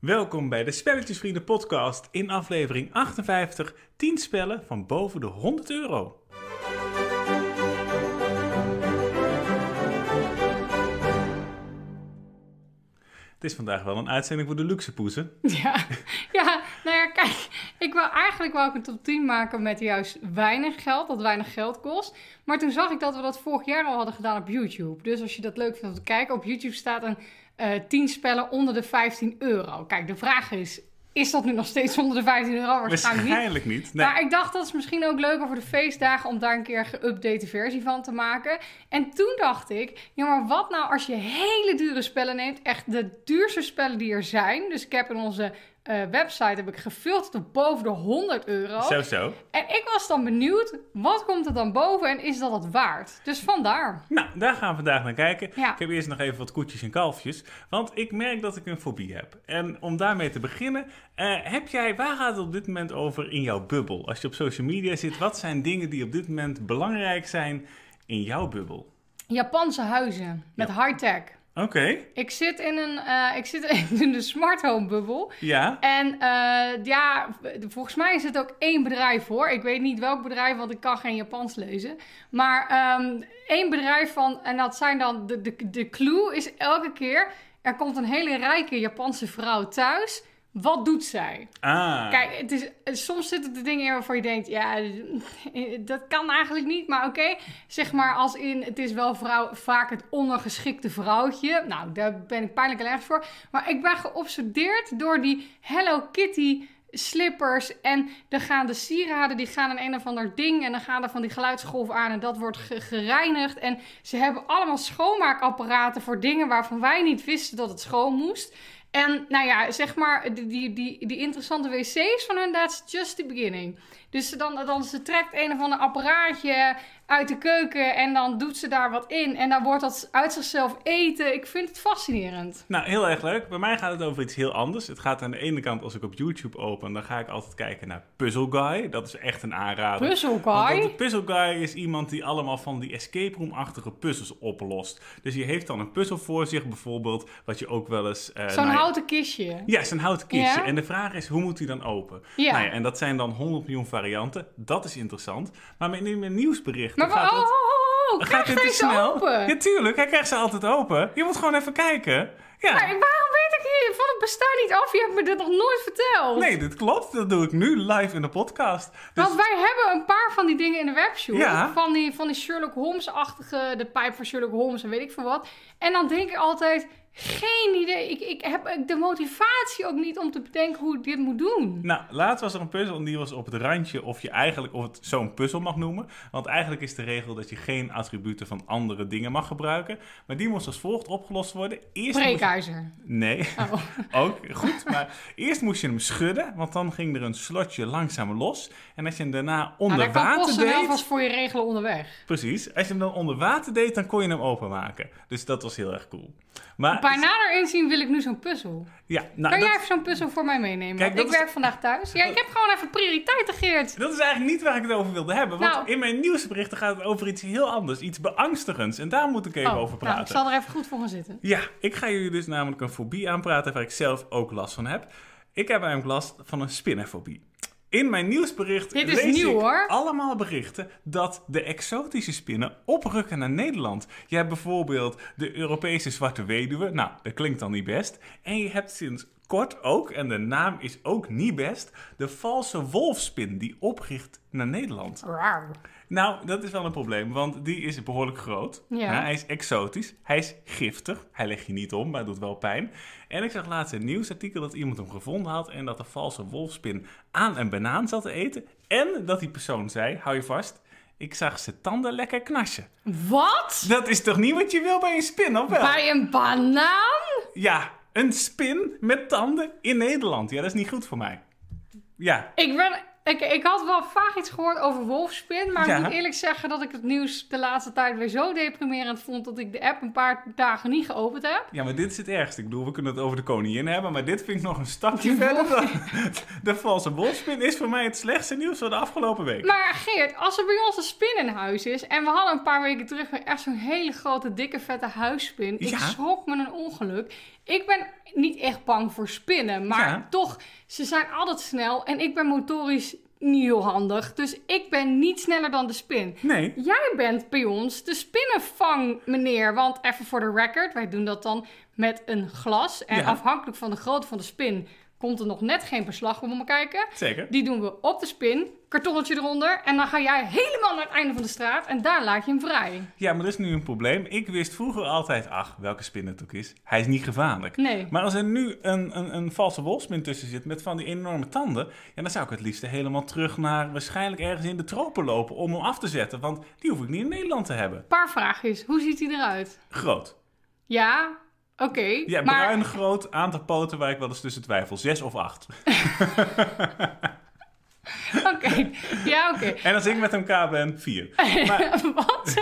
Welkom bij de Spelletjesvrienden podcast in aflevering 58 10 spellen van boven de 100 euro. Het is vandaag wel een uitzending voor de luxe poezen. Ja, ja, nou ja, kijk, ik wil eigenlijk wel een top 10 maken met juist weinig geld, dat weinig geld kost. Maar toen zag ik dat we dat vorig jaar al hadden gedaan op YouTube. Dus als je dat leuk vindt om te kijken, op YouTube staat een eh 10 spellen onder de 15 euro. Kijk, de vraag is, is dat nu nog steeds onder de 15 euro? Waarschijnlijk niet. Niet. Nee. Maar ik dacht dat is misschien ook leuker voor de feestdagen om daar een keer een geüpdate versie van te maken. En toen dacht ik, ja maar wat nou als je hele dure spellen neemt, echt de duurste spellen die er zijn. Dus ik heb in onze eh, website heb ik gefilterd op boven de 100 euro. Zo zo. En ik was dan benieuwd, wat komt er dan boven en is dat het waard? Dus vandaar. Nou, daar gaan we vandaag naar kijken. Ja. Ik heb eerst nog even wat koetjes en kalfjes. Want ik merk dat ik een fobie heb. En om daarmee te beginnen, eh, heb jij, waar gaat het op dit moment over in jouw bubbel? Als je op social media zit, wat zijn dingen die op dit moment belangrijk zijn in jouw bubbel? Japanse huizen met Ja. high-tech. Oké, Ik zit in een, eh, ik zit in de smart home bubbel. ja. En eh, ja, volgens mij is het ook één bedrijf hoor. Ik weet niet welk bedrijf, want ik kan geen Japans lezen. Maar ehm, één bedrijf van, en dat zijn dan, de, de, de clue is elke keer, er komt een hele rijke Japanse vrouw thuis. Wat doet zij? Ah, Kijk, het is, soms zitten er dingen in waarvan je denkt, ja, dat kan eigenlijk niet. Maar oké, zeg maar als in, het is wel vrouw, vaak het ondergeschikte vrouwtje. Nou, daar ben ik pijnlijk allergisch voor. Maar ik ben geobsedeerd door die Hello Kitty slippers. En dan gaan de sieraden, die gaan in een of ander ding. En dan gaan er van die geluidsgolven aan en dat wordt ge- gereinigd. En ze hebben allemaal schoonmaakapparaten voor dingen waarvan wij niet wisten dat het schoon moest. En nou ja, zeg maar, die, die, die, interessante wc's van hun, that's just the beginning. Dus ze dan, dan ze trekt een of ander apparaatje uit de keuken en dan doet ze daar wat in. En dan wordt dat uit zichzelf eten. Ik vind het fascinerend. nou heel erg leuk. Bij mij gaat het over iets heel anders. Het gaat aan de ene kant, als ik op YouTube open, dan ga ik altijd kijken naar Puzzle Guy. Dat is echt een aanrader. Puzzle Want guy. dat- Puzzle Guy is iemand die allemaal van die escape room-achtige puzzels oplost. Dus die heeft dan een puzzel voor zich, bijvoorbeeld, wat je ook wel eens... eh, Zo'n nou houten kistje. Ja, zijn houten kistje. Ja. En de vraag is, hoe moet hij dan open? Ja. Nou ja, en dat zijn dan 100 miljoen varianten. Dat is interessant. Maar in mijn nieuwsbericht Maar gaat oh, het... oh, oh, oh, gaat dit hij te ze snel? open? Ja, tuurlijk. Hij krijgt ze altijd open. Je moet gewoon even kijken. Ja. Maar waarom weet ik hier van het bestaan niet af? Je hebt me dit nog nooit verteld. Nee, dit klopt. Dat doe ik nu live in de podcast. Dus Want wij hebben een paar van die dingen in de webshop. Ja. Van, die, van die Sherlock Holmes-achtige, de pijp van Sherlock Holmes en weet ik veel wat. En dan denk ik altijd, geen idee. Ik, ik heb de motivatie ook niet om te bedenken hoe ik dit moet doen. Nou, laatst was er een puzzel en die was op het randje of je eigenlijk of het zo'n puzzel mag noemen. Want eigenlijk is de regel dat je geen attributen van andere dingen mag gebruiken. Maar die moest als volgt opgelost worden. Eerst. Nee, Oh. ook goed. Maar eerst moest je hem schudden, want dan ging er een slotje langzaam los. En als je hem daarna Nou, onder dat kan water deed... vast voor je regelen onderweg. Precies, als je hem dan onder water deed, dan kon je hem openmaken. Dus dat was heel erg cool. Maar, Bij nader inzien wil ik nu zo'n puzzel. ja, nou, kan dat, jij even zo'n puzzel voor mij meenemen? Kijk, ik is- werk vandaag thuis. Ja, ik heb gewoon even prioriteiten, Geert. dat is eigenlijk niet waar ik het over wilde hebben. Want Nou. in mijn nieuwsberichten gaat het over iets heel anders. Iets beangstigends. En daar moet ik even Oh, over nou, praten. ik zal er even goed voor gaan zitten. Ja, ik ga jullie dus namelijk een fobie aanpraten waar ik zelf ook last van heb. Ik heb namelijk last van een spinnenfobie. In mijn nieuwsbericht Dit is lees nieuw, ik hoor. allemaal berichten dat de exotische spinnen oprukken naar Nederland. Je hebt bijvoorbeeld de Europese zwarte weduwe. Nou, dat klinkt dan niet best. En je hebt sinds kort ook, en de naam is ook niet best, de valse wolfspin die opricht naar Nederland. Rauw. Nou, dat is wel een probleem, want die is behoorlijk groot. Ja. hij is exotisch, hij is giftig, hij legt je niet om, maar het doet wel pijn. En ik zag laatst een nieuwsartikel dat iemand hem gevonden had en dat de valse wolfspin aan een banaan zat te eten. En dat die persoon zei, hou je vast, ik zag zijn tanden lekker knarsen. Wat? Dat is toch niet wat je wil bij een spin, of wel? Bij een banaan? Ja, een spin met tanden in Nederland. Ja, dat is niet goed voor mij. Ja, Ik, ben, ik, ik had wel vaag iets gehoord over wolfspin, maar Ja. ik moet eerlijk zeggen dat ik het nieuws de laatste tijd weer zo deprimerend vond dat ik de app een paar dagen niet geopend heb. Ja, maar dit is het ergste. Ik bedoel, we kunnen het over de koningin hebben, maar dit vind ik nog een stapje De verder. Dan, de valse wolfspin is voor mij het slechtste nieuws van de afgelopen week. Maar Geert, als er bij ons een spin in huis is en we hadden een paar weken terug weer echt zo'n hele grote, dikke, vette huisspin. Ik Ja. schrok me een ongeluk. Ik ben niet echt bang voor spinnen. Maar Ja. toch, ze zijn altijd snel. En ik ben motorisch niet heel handig. Dus ik ben niet sneller dan de spin. Nee, Jij bent bij ons de spinnenvang, meneer. Want even voor de record, wij doen dat dan met een glas. En Ja. afhankelijk van de grootte van de spin komt er nog net geen beslag om kijken. zeker. Die doen we op de spin, kartonnetje eronder. En dan ga jij helemaal naar het einde van de straat en daar laat je hem vrij. Ja, maar er is nu een probleem. Ik wist vroeger altijd, ach, welke spin het ook is, hij is niet gevaarlijk. Nee. Maar als er nu een, een, een valse wolfspin tussen zit met van die enorme tanden, ja, dan zou ik het liefst helemaal terug naar waarschijnlijk ergens in de tropen lopen om hem af te zetten. Want die hoef ik niet in Nederland te hebben. Paar vraagjes. Hoe ziet hij eruit? Groot. Ja, oké. Ja, maar bruin, groot, aantal poten waar ik wel eens tussen twijfel. Zes of acht. Oké, ja, oké. En als ik met elkaar ben, vier. Maar Wat?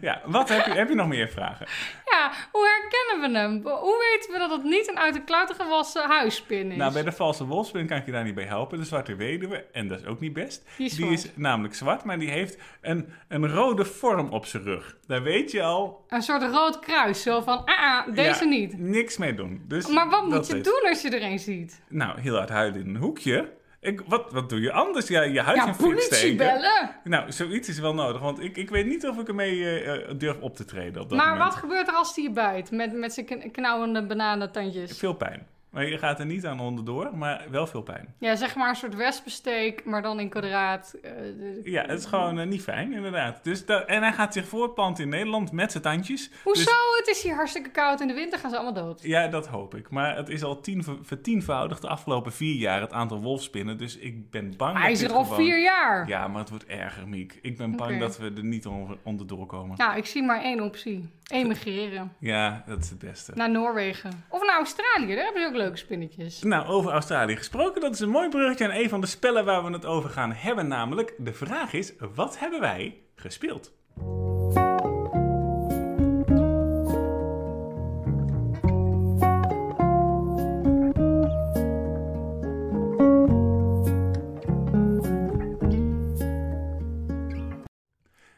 ja, wat heb je, heb je nog meer vragen? Ja, hoe herkennen we hem? Hoe weten we dat het niet een uit de kluiten gewassen huisspin is? Nou, bij de valse wolfspin kan ik je daar niet bij helpen. De zwarte weduwe, en dat is ook niet best. Die is die zwart. is namelijk zwart, maar die heeft een, een rode vorm op zijn rug. Daar weet je al... Een soort rood kruis, zo van, ah, ah deze ja, niet. Niks mee doen. Dus Maar wat moet je doen als je er een ziet? Nou, heel hard huilen in een hoekje. Ik, wat, wat doe je anders? Ja, je huid Ja, in politie steken. bellen. Nou, zoiets is wel nodig, want ik, ik weet niet of ik ermee eh, eh, durf op te treden op dat Maar moment. wat gebeurt er als hij je bijt? Met, met zijn kn- knauwende bananentandjes. Veel pijn. Maar je gaat er niet aan onderdoor, maar wel veel pijn. Ja, zeg maar een soort wespensteek, maar dan in kwadraat. De- Ja, het is gewoon eh, niet fijn, inderdaad. Dus dat, en hij gaat zich voortplanten in Nederland met zijn tandjes. Hoezo? Dus, Het is hier hartstikke koud. In de winter gaan ze allemaal dood. ja, dat hoop ik. Maar het is al tien, ver- vertienvoudigd de afgelopen vier jaar het aantal wolfspinnen. Dus ik ben bang Hij is er al gewoon- vier jaar. Ja, maar het wordt erger, Miek. Ik ben bang dat we er niet onder, onderdoor komen. Nou, ik zie maar één optie. Emigreren. Ja, dat is het beste. Naar Noorwegen. Of naar Australië, daar hebben ze ook spinnetjes. Nou, over Australië gesproken, dat is een mooi bruggetje aan een van de spellen waar we het over gaan hebben. Namelijk, de vraag is, wat hebben wij gespeeld?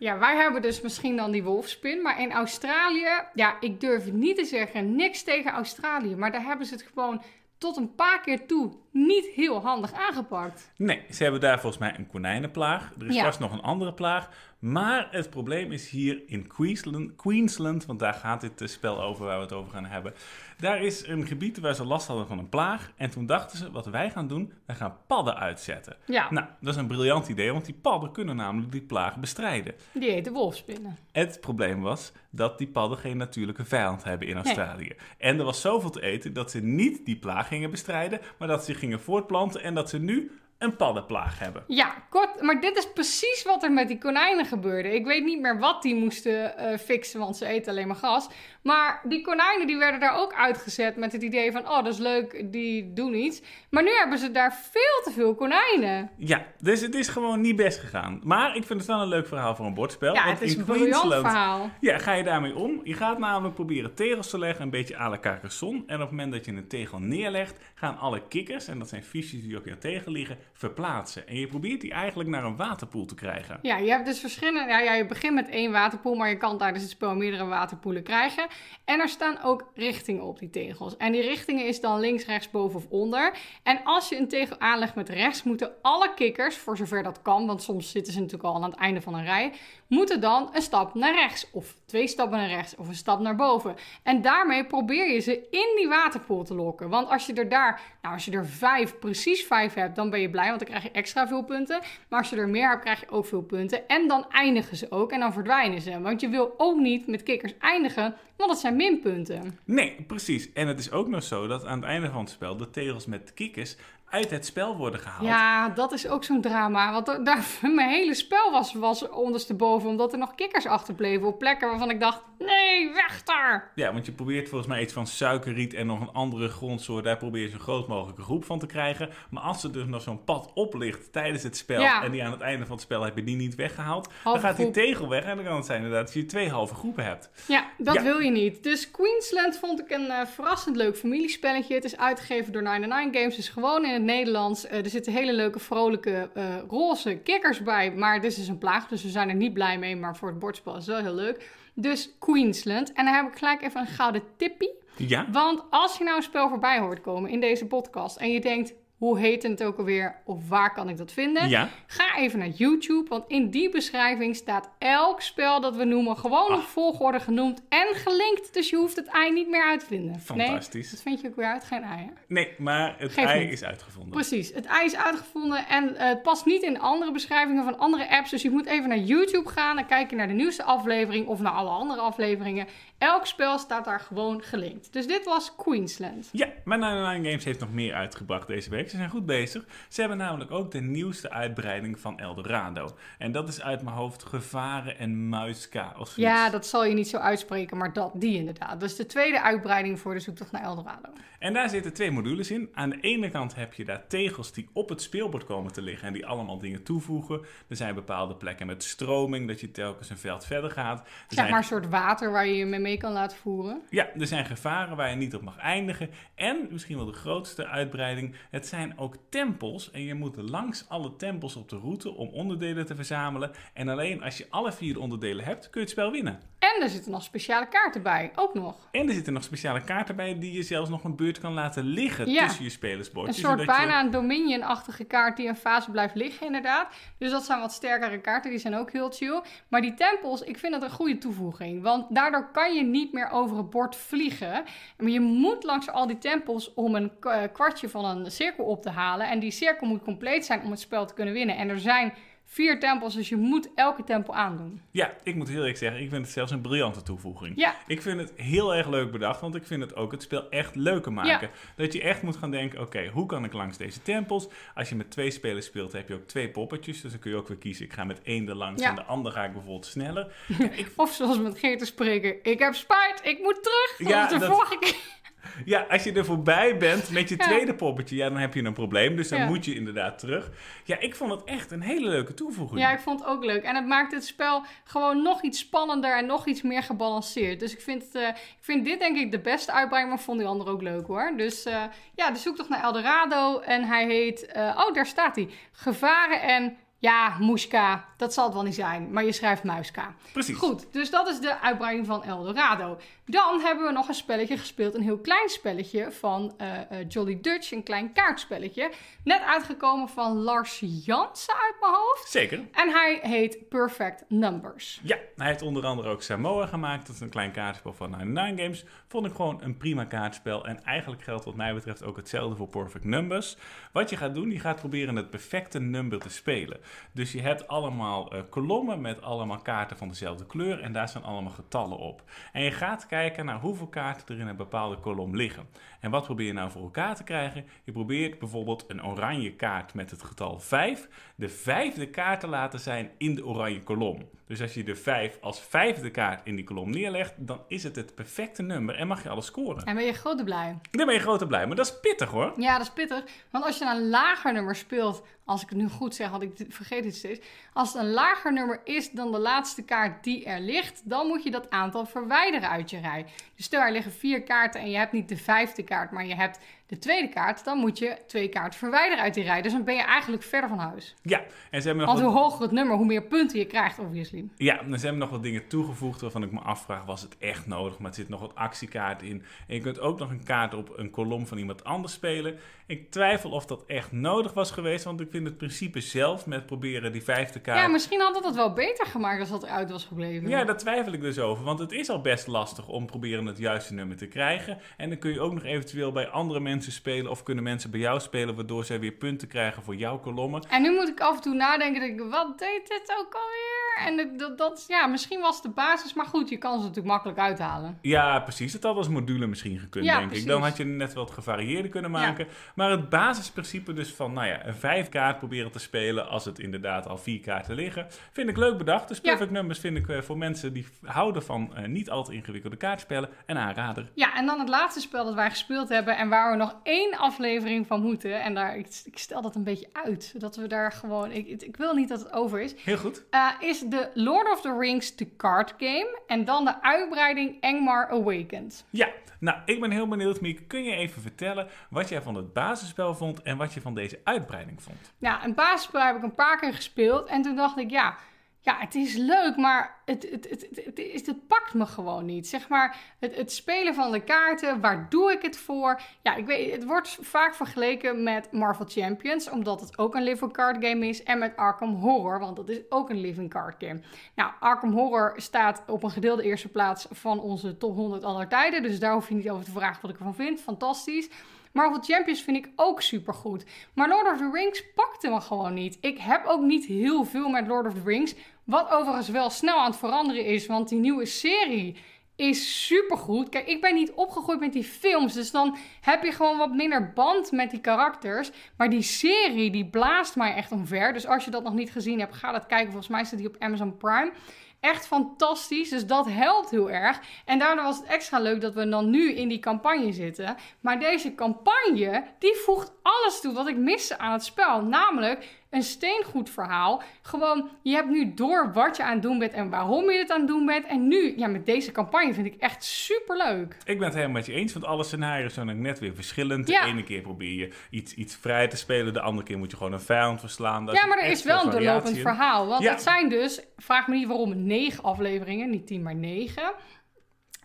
Ja, wij hebben dus misschien dan die wolfspin. Maar in Australië, ja, ik durf het niet te zeggen, niks tegen Australië. Maar daar hebben ze het gewoon tot een paar keer toe niet heel handig aangepakt. Nee, ze hebben daar volgens mij een konijnenplaag. Er is Ja. vast nog een andere plaag. Maar het probleem is hier in Queensland, Queensland, want daar gaat dit spel over waar we het over gaan hebben. Daar is een gebied waar ze last hadden van een plaag. En toen dachten ze, wat wij gaan doen, wij gaan padden uitzetten. Ja, Nou, dat is een briljant idee, want die padden kunnen namelijk die plaag bestrijden. die heten wolfspinnen. Het probleem was dat die padden geen natuurlijke vijand hebben in Australië. En er was zoveel te eten dat ze niet die plaag gingen bestrijden, maar dat ze gingen voortplanten en dat ze nu een paddenplaag hebben. Ja, kort, maar dit is precies wat er met die konijnen gebeurde. Ik weet niet meer wat die moesten eh, fixen, want ze eten alleen maar gras. Maar die konijnen die werden daar ook uitgezet met het idee van, oh dat is leuk, die doen iets. Maar nu hebben ze daar veel te veel konijnen. Ja, dus het is gewoon niet best gegaan. Maar ik vind het wel een leuk verhaal voor een bordspel. Ja, het is een briljant verhaal. Ja, ga je daarmee om? Je gaat namelijk proberen tegels te leggen, een beetje à la Carcassonne. En op het moment dat je een tegel neerlegt, gaan alle kikkers, en dat zijn visjes die op je tegel liggen, verplaatsen. En je probeert die eigenlijk naar een waterpoel te krijgen. Ja, je hebt dus verschillende. Ja, ja, je begint met één waterpoel, maar je kan tijdens het spel meerdere waterpoelen krijgen. En er staan ook richtingen op die tegels. En die richtingen is dan links, rechts, boven of onder. En als je een tegel aanlegt met rechts, moeten alle kikkers, voor zover dat kan, want soms zitten ze natuurlijk al aan het einde van een rij, moeten dan een stap naar rechts, of twee stappen naar rechts, of een stap naar boven. En daarmee probeer je ze in die waterpoel te lokken. Want als je er daar, nou, als je er vijf, precies vijf hebt, dan ben je blij, want dan krijg je extra veel punten. Maar als je er meer hebt, krijg je ook veel punten. En dan eindigen ze ook en dan verdwijnen ze. Want je wil ook niet met kikkers eindigen, want dat zijn minpunten. Nee, precies. En het is ook nog zo dat aan het einde van het spel de tegels met kikkers uit het spel worden gehaald. Ja, dat is ook zo'n drama. Want er- daar, mijn hele spel was, was ondersteboven, omdat er nog kikkers achterbleven op plekken waarvan ik dacht, nee, weg daar! Ja, want je probeert volgens mij iets van suikerriet en nog een andere grondsoort. Daar probeer je zo groot mogelijke groep van te krijgen. Maar als er dus nog zo'n pad op ligt tijdens het spel Ja. en die aan het einde van het spel heb je die niet weggehaald, dan gaat die tegel weg en dan kan het zijn inderdaad dat je twee halve groepen hebt. Ja, dat Ja. wil je niet. Dus Queensland vond ik een eh, verrassend leuk familiespelletje. Het is uitgegeven door 99 Games. Het is gewoon in het Nederlands. Eh, er zitten hele leuke, vrolijke, eh, roze kikkers bij. Maar dit is een plaag, dus we zijn er niet blij mee. Maar voor het bordspel is het wel heel leuk. Dus Queensland. En dan heb ik gelijk even een gouden tippie. Ja? Want als je nou een spel voorbij hoort komen in deze podcast en je denkt, hoe heet het ook alweer of waar kan ik dat vinden? Ja. Ga even naar YouTube, want in die beschrijving staat elk spel dat we noemen gewoon op Ah. volgorde genoemd en gelinkt. Dus je hoeft het ei niet meer uit te vinden. Fantastisch. Nee, dat vind je ook weer uit, geen ei. Hè? Nee, maar het Geeft ei niet. is uitgevonden. Precies, het ei is uitgevonden en eh, het past niet in andere beschrijvingen van andere apps. Dus je moet even naar YouTube gaan, dan kijk je naar de nieuwste aflevering of naar alle andere afleveringen. Elk spel staat daar gewoon gelinkt. Dus dit was Queensland. Ja, maar 99 Games heeft nog meer uitgebracht deze week. Ze zijn goed bezig. Ze hebben namelijk ook de nieuwste uitbreiding van Eldorado. En dat is uit mijn hoofd Gevaren en Muiska of zoiets. Ja, dat zal je niet zo uitspreken, maar dat, die inderdaad. Dus de tweede uitbreiding voor de zoektocht naar Eldorado. En daar zitten twee modules in. Aan de ene kant heb je daar tegels die op het speelbord komen te liggen en die allemaal dingen toevoegen. Er zijn bepaalde plekken met stroming, dat je telkens een veld verder gaat. Er Zeg zijn maar een soort water waar je je mee mee kan laten voeren. Ja, er zijn gevaren waar je niet op mag eindigen. En misschien wel de grootste uitbreiding: het zijn ook tempels. En je moet langs alle tempels op de route om onderdelen te verzamelen. En alleen als je alle vier de onderdelen hebt, kun je het spel winnen. En er zitten nog speciale kaarten bij, ook nog. En er zitten nog speciale kaarten bij die je zelfs nog een beurt kan laten liggen Ja. tussen je Een spelersbordjes. soort zodat je- bijna een Dominion-achtige kaart die een fase blijft liggen, inderdaad. Dus dat zijn wat sterkere kaarten, die zijn ook heel chill. Maar die tempels, ik vind dat een goede toevoeging. Want daardoor kan je niet meer over het bord vliegen. Maar je moet langs al die tempels om een eh, kwartje van een cirkel op te halen. En die cirkel moet compleet zijn om het spel te kunnen winnen. En er zijn vier tempels, dus je moet elke tempel aandoen. Ja, ik moet heel eerlijk zeggen, ik vind het zelfs een briljante toevoeging. Ja. Ik vind het heel erg leuk bedacht, want ik vind het ook het spel echt leuker maken. Ja. Dat je echt moet gaan denken, oké, hoe kan ik langs deze tempels? Als je met twee spelers speelt, heb je ook twee poppetjes. Dus dan kun je ook weer kiezen, ik ga met één er langs Ja. en de ander ga ik bijvoorbeeld sneller. Ik, Of zoals met Geert te spreken, ik heb spijt, ik moet terug. Ja, de dat- vorige keer. ja, als je er voorbij bent met je Ja. tweede poppetje, ja, dan heb je een probleem. Dus dan Ja. moet je inderdaad terug. Ja, ik vond het echt een hele leuke toevoeging. Ja, ik vond het ook leuk. En het maakt het spel gewoon nog iets spannender en nog iets meer gebalanceerd. Dus ik vind, het, eh, ik vind dit denk ik de beste uitbreiding, maar vond die andere ook leuk hoor. Dus eh, ja, de zoektocht naar Eldorado. En hij heet, eh, oh daar staat hij, Gevaren en, ja, Muska. Dat zal het wel niet zijn, maar je schrijft Muiska. Precies. Goed, dus dat is de uitbreiding van Eldorado. Dan hebben we nog een spelletje gespeeld, een heel klein spelletje van eh, eh, Jolly Dutch, een klein kaartspelletje. Net uitgekomen van Lars Jansen uit mijn hoofd. Zeker. En hij heet Perfect Numbers. Ja, hij heeft onder andere ook Samoa gemaakt. Dat is een klein kaartspel van 99 Games. Vond ik gewoon een prima kaartspel. En eigenlijk geldt wat mij betreft ook hetzelfde voor Perfect Numbers. Wat je gaat doen, je gaat proberen het perfecte number te spelen. Dus je hebt allemaal eh, kolommen met allemaal kaarten van dezelfde kleur. En daar staan allemaal getallen op. En je gaat kijken naar hoeveel kaarten er in een bepaalde kolom liggen. En wat probeer je nou voor elkaar te krijgen? Je probeert bijvoorbeeld een oranje kaart met het getal 5 de vijfde kaart te laten zijn in de oranje kolom. Dus als je de 5 als vijfde kaart in die kolom neerlegt, dan is het het perfecte nummer en mag je alles scoren. En ben je grote blij? Dan ben je grote blij, maar dat is pittig hoor. Ja, dat is pittig. Want als je een lager nummer speelt, als ik het nu goed zeg, had ik vergeet het steeds. Als het een lager nummer is dan de laatste kaart die er ligt, dan moet je dat aantal verwijderen uit je rij. Dus stel er liggen vier kaarten en je hebt niet de vijfde kaart, maar je hebt de tweede kaart, dan moet je twee kaarten verwijderen uit die rij. Dus dan ben je eigenlijk verder van huis. Ja, en ze hebben nog Want wat, hoe hoger het nummer, hoe meer punten je krijgt, obviously. ja, en ze hebben nog wat dingen toegevoegd waarvan ik me afvraag, was het echt nodig? Maar er zit nog wat actiekaarten in. En je kunt ook nog een kaart op een kolom van iemand anders spelen. Ik twijfel of dat echt nodig was geweest, want ik vind het principe zelf met proberen die vijfde kaart... Ja, misschien had het het wel beter gemaakt als dat eruit was gebleven. Ja, daar twijfel ik dus over. Want het is al best lastig om proberen het juiste nummer te krijgen. En dan kun je ook nog eventueel bij andere mensen spelen. Of kunnen mensen bij jou spelen, waardoor zij weer punten krijgen voor jouw kolommen. En nu moet ik af en toe nadenken, wat deed dit ook alweer? En dat- dat, dat, ja, misschien was het de basis, maar goed, je kan ze natuurlijk makkelijk uithalen. Ja, precies. Het had als module misschien gekund, Ja, denk precies. ik. Dan had je net wat gevarieerder kunnen maken. Maar het basisprincipe dus van, nou ja, een vijf kaart proberen te spelen als het inderdaad al vier kaarten liggen. Vind ik leuk bedacht. Dus Ja. Perfect Numbers vind ik eh, voor mensen die houden van eh, niet al te ingewikkelde kaartspellen een aanrader. Ja, en dan het laatste spel dat wij gespeeld hebben en waar we nog één aflevering van moeten. En daar, ik, ik stel dat een beetje uit, zodat we daar gewoon, ik, ik wil niet dat het over is. Heel goed. eh, is de Lord of the Rings The Card Game en dan de uitbreiding Engmar Awakened. Ja, nou, ik ben heel benieuwd, Miek. Kun je even vertellen wat jij van het basisspel vond en wat je van deze uitbreiding vond? Ja, een basisspel heb ik een paar keer gespeeld. En toen dacht ik, ja, ja, het is leuk, maar het, het, het, het, is, het pakt me gewoon niet. Zeg maar, het, het spelen van de kaarten, waar doe ik het voor? Ja, ik weet, het wordt vaak vergeleken met Marvel Champions, omdat het ook een living card game is. En met Arkham Horror, want dat is ook een living card game. Nou, Arkham Horror staat op een gedeelde eerste plaats van onze top 100 aller tijden. Dus daar hoef je niet over te vragen wat ik ervan vind. Fantastisch. Marvel Champions vind ik ook super goed. Maar Lord of the Rings pakte me gewoon niet. Ik heb ook niet heel veel met Lord of the Rings. Wat overigens wel snel aan het veranderen is, want die nieuwe serie is supergoed. Kijk, ik ben niet opgegroeid met die films, dus dan heb je gewoon wat minder band met die karakters. Maar die serie, die blaast mij echt omver. Dus als je dat nog niet gezien hebt, ga dat kijken. Volgens mij staat die op Amazon Prime. Echt fantastisch. Dus dat helpt heel erg. En daardoor was het extra leuk dat we dan nu in die campagne zitten. Maar deze campagne, die voegt alles toe wat ik miste aan het spel. Namelijk een steengoed verhaal. Gewoon, je hebt nu door wat je aan het doen bent en waarom je het aan het doen bent. En nu, ja, met deze campagne vind ik echt super leuk. Ik ben het helemaal met je eens, want alle scenario's zijn net weer verschillend. De ene keer probeer je iets, iets vrij te spelen, de andere keer moet je gewoon een vijand verslaan. ja, maar er is wel een doorlopend verhaal. Want het zijn dus, vraag me niet waarom, negen afleveringen, niet tien, maar negen.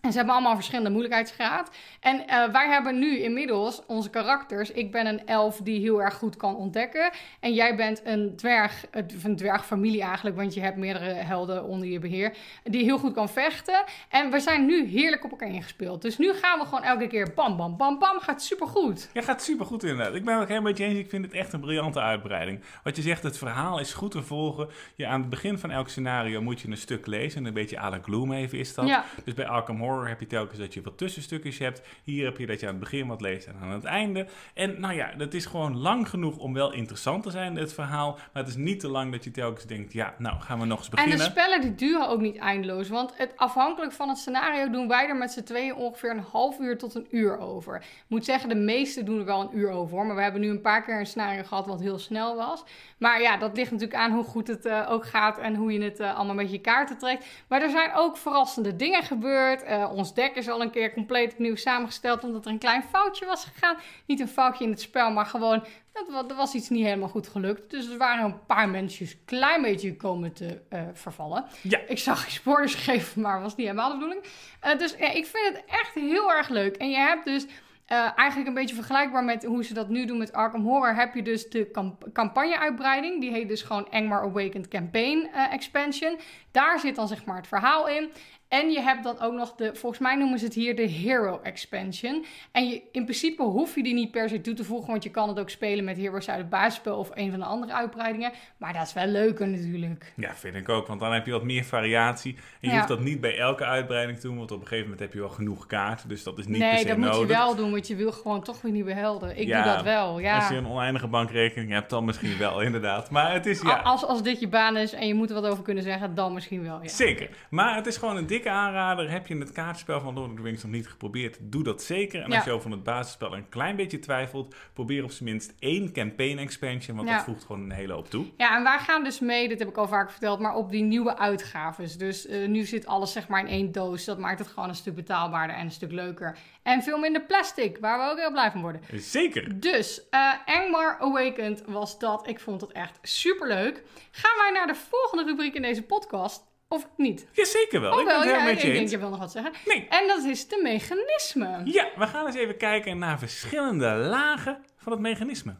En ze hebben allemaal verschillende moeilijkheidsgraad. En uh, wij hebben nu inmiddels onze karakters. Ik ben een elf die heel erg goed kan ontdekken. En jij bent een dwerg, een dwergfamilie eigenlijk, want je hebt meerdere helden onder je beheer. Die heel goed kan vechten. En we zijn nu heerlijk op elkaar ingespeeld. Dus nu gaan we gewoon elke keer bam, bam, bam, bam. Gaat supergoed. Ja, gaat supergoed inderdaad. Ik ben het helemaal met je eens. Ik vind het echt een briljante uitbreiding. Wat je zegt, het verhaal is goed te volgen. Je, aan het begin van elk scenario moet je een stuk lezen. Een beetje à la Gloomhaven is dat. Ja. Dus bij Arkham Horror heb je telkens dat je wat tussenstukjes hebt. Hier heb je dat je aan het begin wat leest en aan het einde. En nou ja, dat is gewoon lang genoeg om wel interessant te zijn, het verhaal. Maar het is niet te lang dat je telkens denkt, ja, nou gaan we nog eens beginnen. En de spellen die duren ook niet eindeloos. Want het, afhankelijk van het scenario doen wij er met z'n tweeën ongeveer een half uur tot een uur over. Ik moet zeggen, de meeste doen er wel een uur over. Hoor. Maar we hebben nu een paar keer een scenario gehad wat heel snel was. Maar ja, dat ligt natuurlijk aan hoe goed het uh, ook gaat en hoe je het uh, allemaal met je kaarten trekt. Maar er zijn ook verrassende dingen gebeurd. Uh, ons deck is al een keer compleet opnieuw samengesteld omdat er een klein foutje was gegaan. Niet een foutje in het spel, maar gewoon dat, er was iets niet helemaal goed gelukt. Dus er waren een paar mensen een klein beetje komen te vervallen. Ja. Ik zag je spoilers geven, maar was niet helemaal de bedoeling. dus ja, ik vind het echt heel erg leuk. En je hebt dus uh, eigenlijk een beetje vergelijkbaar met hoe ze dat nu doen met Arkham Horror. Heb je dus de campagne-uitbreiding. Die heet dus gewoon Engmar Awakened Campaign uh, Expansion. Daar zit dan zeg maar het verhaal in. En je hebt dan ook nog de, volgens mij noemen ze het hier de Hero Expansion. En je, in principe hoef je die niet per se toe te voegen, want je kan het ook spelen met Heroes uit het basisspel of een van de andere uitbreidingen. Maar dat is wel leuker natuurlijk. Ja, vind ik ook, want dan heb je wat meer variatie. En je hoeft dat niet bij elke uitbreiding te doen, want op een gegeven moment heb je wel genoeg kaarten, dus dat is niet nee, per se nodig. Nee, dat moet je wel doen, want je wil gewoon toch weer nieuwe helden. Ik doe dat wel, ja. Als je een oneindige bankrekening hebt, dan misschien wel, inderdaad. Maar het is, ja... Als, als dit je baan is en je moet er wat over kunnen zeggen, dan misschien wel, ja. Zeker. Maar het is gewoon een dikke aanrader. Heb je het kaartspel van Lord of the Rings nog niet geprobeerd, doe dat zeker. En als je over het basisspel een klein beetje twijfelt, probeer op zijn minst één campaign expansion, want dat voegt gewoon een hele hoop toe. Ja, en wij gaan dus mee, dit heb ik al vaak verteld, maar op die nieuwe uitgaves. Dus uh, nu zit alles zeg maar in één doos. Dat maakt het gewoon een stuk betaalbaarder en een stuk leuker. En veel minder plastic, waar we ook heel blij van worden. Zeker. Dus, uh, Engmar Awakened was dat. Ik vond het echt super leuk. Gaan wij naar de volgende rubriek in deze podcast. Of niet? Jazeker wel. Oh, ik wel, ben ja, met je ik denk je wil nog wat zeggen. Nee. En dat is de mechanisme. Ja, we gaan eens even kijken naar verschillende lagen van het mechanisme.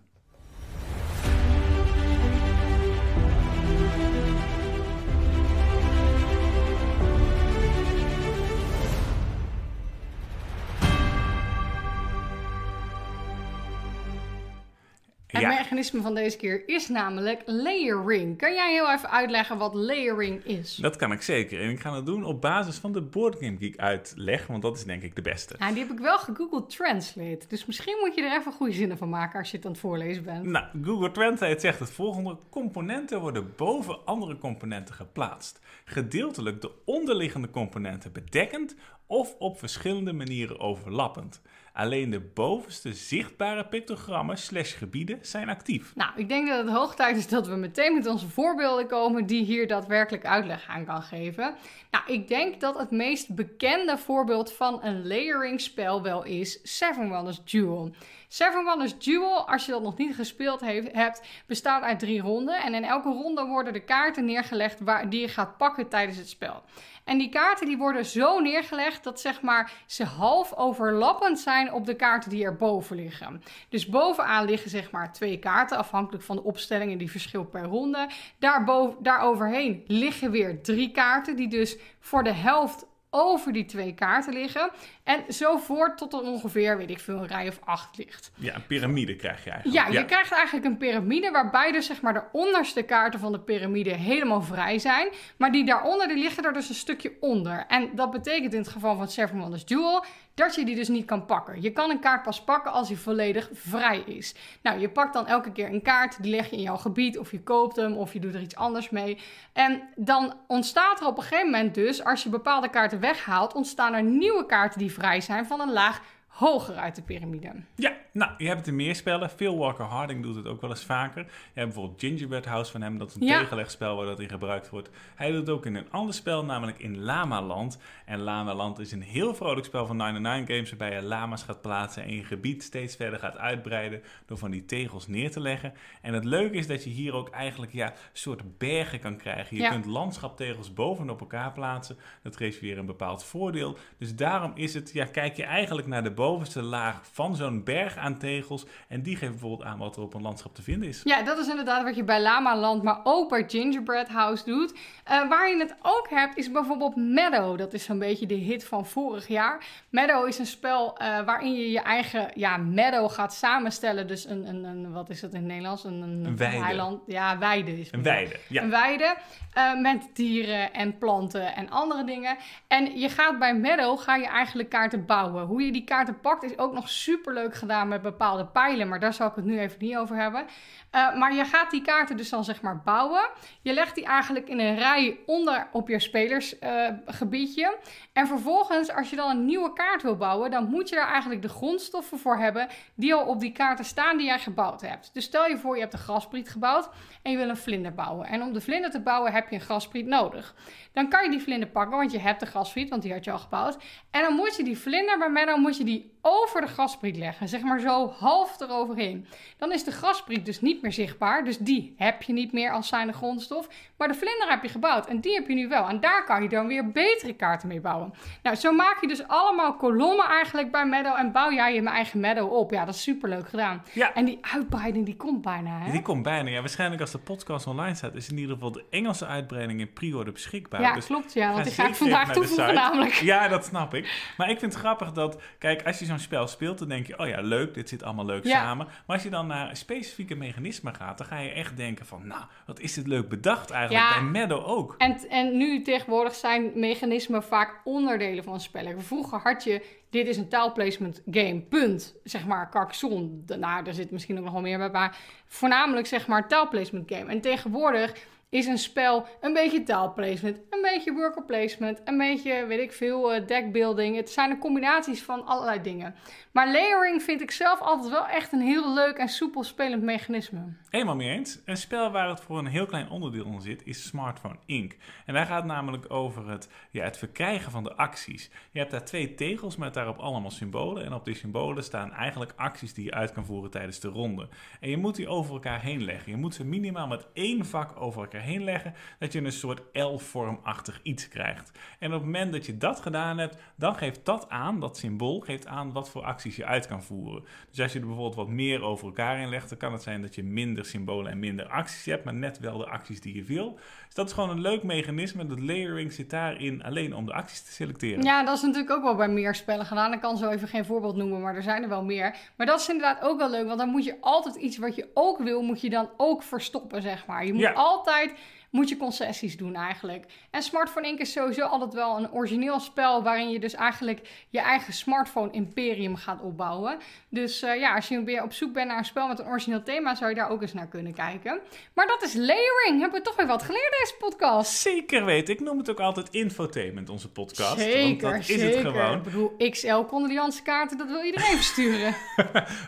Het mechanisme van deze keer is namelijk layering. Kan jij heel even uitleggen wat layering is? Dat kan ik zeker. En ik ga het doen op basis van de Board Game Geek uitleg, want dat is denk ik de beste. Ja, die heb ik wel gegoogeld Translate. Dus misschien moet je er even goede zinnen van maken als je het aan het voorlezen bent. Nou, Google Translate zegt het volgende. Componenten worden boven andere componenten geplaatst. Gedeeltelijk de onderliggende componenten bedekkend of op verschillende manieren overlappend. Alleen de bovenste zichtbare pictogrammen slash gebieden zijn actief. Nou, ik denk dat het hoog tijd is dat we meteen met onze voorbeelden komen die hier daadwerkelijk uitleg aan kan geven. Nou, ik denk dat het meest bekende voorbeeld van een layering spel wel is Seven Wonders Duel. Seven Wonders Duel, als je dat nog niet gespeeld hebt, bestaat uit drie ronden. En in elke ronde worden de kaarten neergelegd waar, die je gaat pakken tijdens het spel. En die kaarten die worden zo neergelegd dat zeg maar, ze half overlappend zijn op de kaarten die erboven liggen. Dus bovenaan liggen zeg maar twee kaarten, afhankelijk van de opstellingen die verschil per ronde. Daarboven, daaroverheen liggen weer drie kaarten die dus voor de helft over die twee kaarten liggen. En zo voort tot er ongeveer, weet ik veel, een rij of acht ligt. Ja, een piramide krijg je eigenlijk. Ja, je krijgt eigenlijk een piramide waarbij dus zeg maar de onderste kaarten van de piramide helemaal vrij zijn. Maar die daaronder, die liggen er dus een stukje onder. En dat betekent in het geval van Seven Wonders Duel dat je die dus niet kan pakken. Je kan een kaart pas pakken als die volledig vrij is. Nou, je pakt dan elke keer een kaart, die leg je in jouw gebied, of je koopt hem, of je doet er iets anders mee. En dan ontstaat er op een gegeven moment dus, als je bepaalde kaarten weghaalt, ontstaan er nieuwe kaarten die vrij zijn van een laag hoger uit de piramide. Ja, nou, je hebt het in meer spellen. Phil Walker Harding doet het ook wel eens vaker. Je hebt bijvoorbeeld Gingerbread House van hem. Dat is een Ja. tegenlegspel waar dat in gebruikt wordt. Hij doet het ook in een ander spel, namelijk in Lamaland. En Lamaland is een heel vrolijk spel van 99 Games... waarbij je lama's gaat plaatsen en je gebied steeds verder gaat uitbreiden... door van die tegels neer te leggen. En het leuke is dat je hier ook eigenlijk ja, een soort bergen kan krijgen. Je Ja. kunt landschaptegels bovenop elkaar plaatsen. Dat geeft weer een bepaald voordeel. Dus daarom is het, ja, kijk je eigenlijk naar de bovenste laag van zo'n berg aan tegels. En die geeft bijvoorbeeld aan wat er op een landschap te vinden is. Ja, dat is inderdaad wat je bij Lama Land, maar ook bij Gingerbread House doet. Eh, waar je het ook hebt, is bijvoorbeeld Meadow. Dat is zo'n beetje de hit van vorig jaar. Meadow is een spel eh, waarin je je eigen ja, meadow gaat samenstellen. Dus een, een, een wat is dat in het Nederlands? Een, een, Een weide. heiland. Ja, weide is Een weide, ja. Een weide eh, met dieren en planten en andere dingen. En je gaat bij Meadow ga je eigenlijk kaarten bouwen. Hoe je die kaarten pakt is ook nog super leuk gedaan met bepaalde pijlen, maar daar zal ik het nu even niet over hebben. Eh, maar je gaat die kaarten dus dan zeg maar bouwen. Je legt die eigenlijk in een rij onder op je spelersgebiedje. en vervolgens, als je dan een nieuwe kaart wil bouwen, dan moet je daar eigenlijk de grondstoffen voor hebben die al op die kaarten staan die jij gebouwd hebt. Dus stel je voor, je hebt een graspriet gebouwd en je wil een vlinder bouwen. En om de vlinder te bouwen heb je een graspriet nodig. Dan kan je die vlinder pakken, want je hebt de graspriet, want die had je al gebouwd. En dan moet je die vlinder bij Menno moet je die over de graspriet leggen, zeg maar zo half eroverheen. Dan is de graspriet dus niet meer zichtbaar, dus die heb je niet meer als zijnde grondstof. Maar de vlinder heb je gebouwd en die heb je nu wel. En daar kan je dan weer betere kaarten mee bouwen. Nou, zo maak je dus allemaal kolommen eigenlijk bij Meadow en bouw jij je mijn eigen Meadow op. Ja, dat is super leuk gedaan. Ja. En die uitbreiding die komt bijna, hè? Die komt bijna. Ja, waarschijnlijk als de podcast online staat, is in ieder geval de Engelse uitbreiding in pre-order beschikbaar. Ja, Dus klopt ja, want die ga ik vandaag toevoegen namelijk. Ja, dat snap ik. Maar ik vind het grappig dat, kijk, als je zo'n spel speelt, dan denk je, oh ja, leuk, dit zit allemaal leuk Ja. samen. Maar als je dan naar specifieke mechanismen gaat, dan ga je echt denken van, nou, wat is dit leuk bedacht eigenlijk. Ja. Bij Meadow ook. En, en nu tegenwoordig zijn mechanismen vaak onderdelen van spellen. Vroeger had je, dit is een taalplacement game, punt. Zeg maar, Carcassonne, daarna, daar zit misschien ook nog wel meer bij, maar voornamelijk zeg maar taalplacement game. En tegenwoordig is een spel een beetje taalplacement, een beetje worker placement, een beetje, weet ik veel, eh, deckbuilding. Het zijn de combinaties van allerlei dingen. Maar layering vind ik zelf altijd wel echt een heel leuk en soepel spelend mechanisme. Helemaal mee eens. Een spel waar het voor een heel klein onderdeel in zit, is Smartphone Inc. En daar gaat namelijk over het, ja, het verkrijgen van de acties. Je hebt daar twee tegels met daarop allemaal symbolen. En op die symbolen staan eigenlijk acties die je uit kan voeren tijdens de ronde. En je moet die over elkaar heen leggen. Je moet ze minimaal met één vak over elkaar heen leggen, dat je een soort L-vormachtig iets krijgt. En op het moment dat je dat gedaan hebt, dan geeft dat aan, dat symbool geeft aan wat voor acties je uit kan voeren. Dus als je er bijvoorbeeld wat meer over elkaar in legt, dan kan het zijn dat je minder symbolen en minder acties hebt, maar net wel de acties die je wil. Dus dat is gewoon een leuk mechanisme. Dat layering zit daarin alleen om de acties te selecteren. Ja, dat is natuurlijk ook wel bij meer spellen gedaan. Ik kan zo even geen voorbeeld noemen, maar er zijn er wel meer. Maar dat is inderdaad ook wel leuk, want dan moet je altijd iets wat je ook wil, moet je dan ook verstoppen, zeg maar. Je moet Ja. altijd moet je concessies doen eigenlijk. En Smartphone Inc. is sowieso altijd wel een origineel spel waarin je dus eigenlijk je eigen smartphone imperium gaat opbouwen. Dus eh, ja, als je weer op zoek bent naar een spel met een origineel thema, zou je daar ook eens naar kunnen kijken. Maar dat is layering. Hebben we toch weer wat geleerd deze podcast? Zeker weten. Ik noem het ook altijd infotainment, onze podcast. Zeker, want dat is zeker. het gewoon. Ik bedoel, XL condolianse kaarten, dat wil iedereen versturen.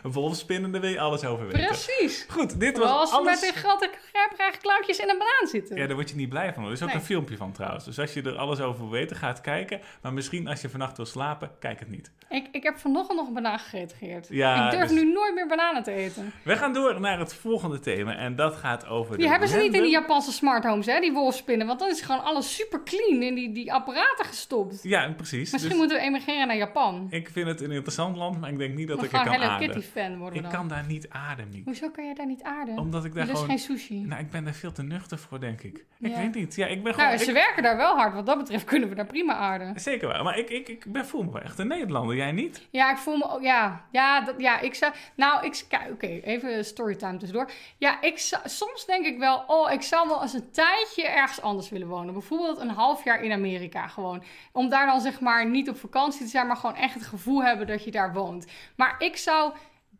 Een wolfspinnende wil je alles over weten. Precies. Goed, dit was Zoals we alles... met grote grijpgrage klauwtjes in een banaan zitten. Ja, daar word je niet blij van. Er is ook Nee. een filmpje van trouwens. Dus als je er alles over wil weten, ga het kijken. Maar misschien als je vannacht wil slapen, kijk het niet. Ik, ik heb vanochtend nog een banaan gegeten, Geert. Ja, ik durf dus- nu nooit meer bananen te eten. We gaan door naar het volgende thema. En dat gaat over Die de hebben ze niet in die Japanse smart homes, hè, die wolfspinnen. Want dan is gewoon alles super clean in die, die apparaten gestopt. Ja, precies. Misschien Dus moeten we emigreren naar Japan. ik vind het een interessant land, maar ik denk niet dat We ik er kan Hello aarden. Kitty fan worden Ik dan. kan daar niet aarden. Hoezo kan jij daar niet aarden? Omdat ik daar Er is gewoon... geen sushi. Nou, ik ben daar veel te nuchter voor, denk ik. Ik Ja. weet niet. Ja, ik ben gewoon... nou, ik- ze werken daar wel hard. Wat dat betreft kunnen we daar prima aarden. Zeker waar. Maar ik, ik, ik ben, voel me wel echt een Nederlander. Jij niet? Ja, ik voel me ook... Ja, ja, dat, ja ik zou... Nou, ik... kijk, Oké, even storytime tussendoor. Ja, ik zou, soms denk ik wel... Oh, ik zou wel eens een tijdje ergens anders willen wonen. Bijvoorbeeld een half jaar in Amerika gewoon. Om daar dan zeg maar niet op vakantie te zijn... maar gewoon echt het gevoel hebben dat je daar woont. Maar ik zou...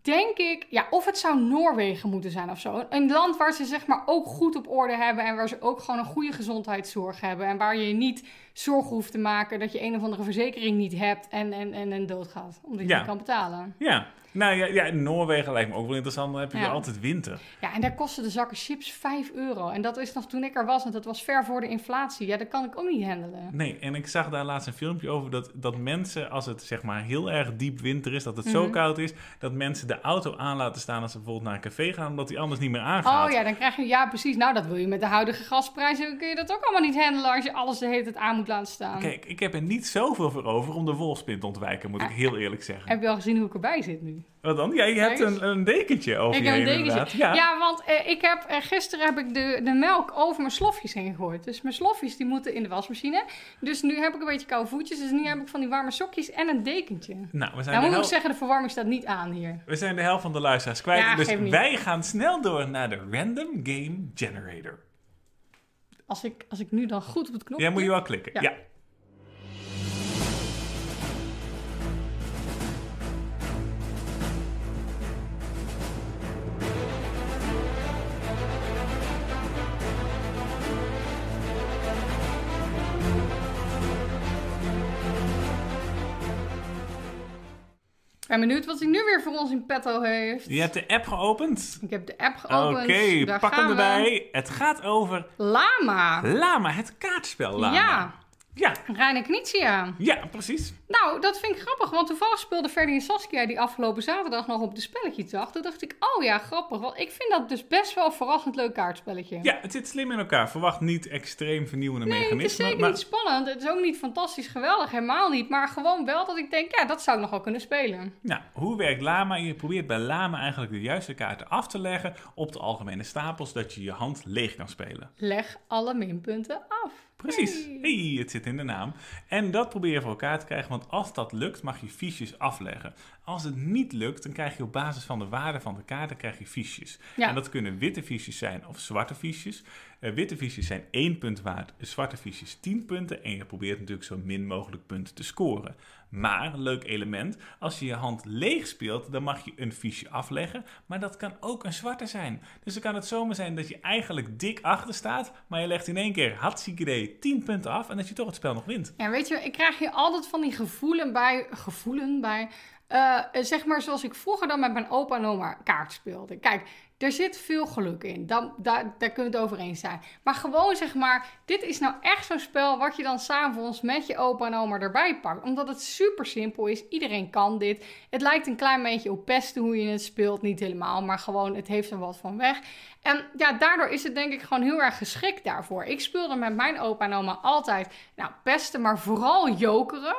Denk ik, ja, of het zou Noorwegen moeten zijn of zo. Een land waar ze zeg maar ook goed op orde hebben en waar ze ook gewoon een goede gezondheidszorg hebben. En waar je niet zorgen hoeft te maken dat je een of andere verzekering niet hebt en, en, en, en doodgaat. Omdat je Ja. niet kan betalen. Ja. Nou ja, ja, Noorwegen lijkt me ook wel interessant. Dan heb je Ja. altijd winter. Ja, en daar kosten de zakken chips 5 euro. En dat is nog toen ik er was, en dat was ver voor de inflatie. Ja, dat kan ik ook niet handelen. Nee, en ik zag daar laatst een filmpje over dat, dat mensen, als het zeg maar heel erg diep winter is, dat het zo Mhm. koud is, dat mensen de auto aan laten staan als ze bijvoorbeeld naar een café gaan, omdat die anders niet meer aangaat. Oh ja, dan krijg je, ja precies. Nou, dat wil je met de huidige gasprijzen, kun je dat ook allemaal niet handelen als je alles de hele tijd aan moet laten staan. Kijk, ik heb er niet zoveel voor over om de wolfspin te ontwijken, moet ik heel eerlijk zeggen. Heb je al gezien hoe ik erbij zit nu? Wat dan? Ja, je hebt een, een dekentje over Ik je heb een dekentje. Ja, Ja. want eh, ik heb, eh, gisteren heb ik de, de melk over mijn slofjes heen gegooid. Dus mijn slofjes die moeten in de wasmachine. Dus nu heb ik een beetje koude voetjes. Dus nu heb ik van die warme sokjes en een dekentje. Nou, we zijn, Nou moet ik zeggen, de verwarming staat niet aan hier. we zijn de helft van de luisteraars kwijt. Ja, dus wij gaan snel door naar de Random Game Generator. Als ik, als ik nu dan goed op het knopje... Ja, moet je wel klikken. Ja. ja. Ben benieuwd wat hij nu weer voor ons in petto heeft. Je hebt de app geopend. Ik heb de app Oké, geopend. Daar pak hem erbij. Het gaat over Lama. Lama, het kaartspel Lama. Ja, Ja, Reine Knizia. ja, precies. Nou, dat vind ik grappig, want toevallig speelde Ferdy en Saskia die afgelopen zaterdag nog op de spelletjesdag. Toen dacht ik, oh ja, grappig, want ik vind dat dus best wel een verrassend leuk kaartspelletje. Ja, het zit slim in elkaar. Verwacht niet extreem vernieuwende Nee, het is mechanismen. zeker maar niet spannend. Het is ook niet fantastisch geweldig, helemaal niet. Maar gewoon wel dat ik denk, ja, dat zou ik nog wel kunnen spelen. nou, hoe werkt Lama? Je probeert bij Lama eigenlijk de juiste kaarten af te leggen op de algemene stapels, zodat je je hand leeg kan spelen. Leg alle minpunten af. Precies. Hey. Hey, het zit in de naam. En dat probeer je voor elkaar te krijgen, want als dat lukt, mag je fiches afleggen. Als het niet lukt, dan krijg je op basis van de waarde van de kaarten krijg je fiches. Ja. En dat kunnen witte fiches zijn of zwarte fiches. Eh, witte fiches zijn 1 punt waard, zwarte fiches 10 punten. En je probeert natuurlijk zo min mogelijk punten te scoren. Maar, leuk element, als je je hand leeg speelt, dan mag je een fiche afleggen. Maar dat kan ook een zwarte zijn. Dus dan kan het zomaar zijn dat je eigenlijk dik achter staat, maar je legt in één keer idee 10 punten af en dat je toch het spel nog wint. Ja, weet je, ik krijg hier altijd van die gevoelen bij. Gevoelen bij. eh, zeg maar zoals ik vroeger dan met mijn opa en oma kaart speelde. Kijk, er zit veel geluk in. Dan, daar, daar kun je het over eens zijn. Maar gewoon zeg maar, dit is nou echt zo'n spel wat je dan s'avonds met je opa en oma erbij pakt. Omdat het super simpel is. Iedereen kan dit. Het lijkt een klein beetje op pesten hoe je het speelt. Niet helemaal, maar gewoon het heeft er wat van weg. En ja, daardoor is het denk ik gewoon heel erg geschikt daarvoor. Ik speelde met mijn opa en oma altijd, nou, pesten, maar vooral jokeren.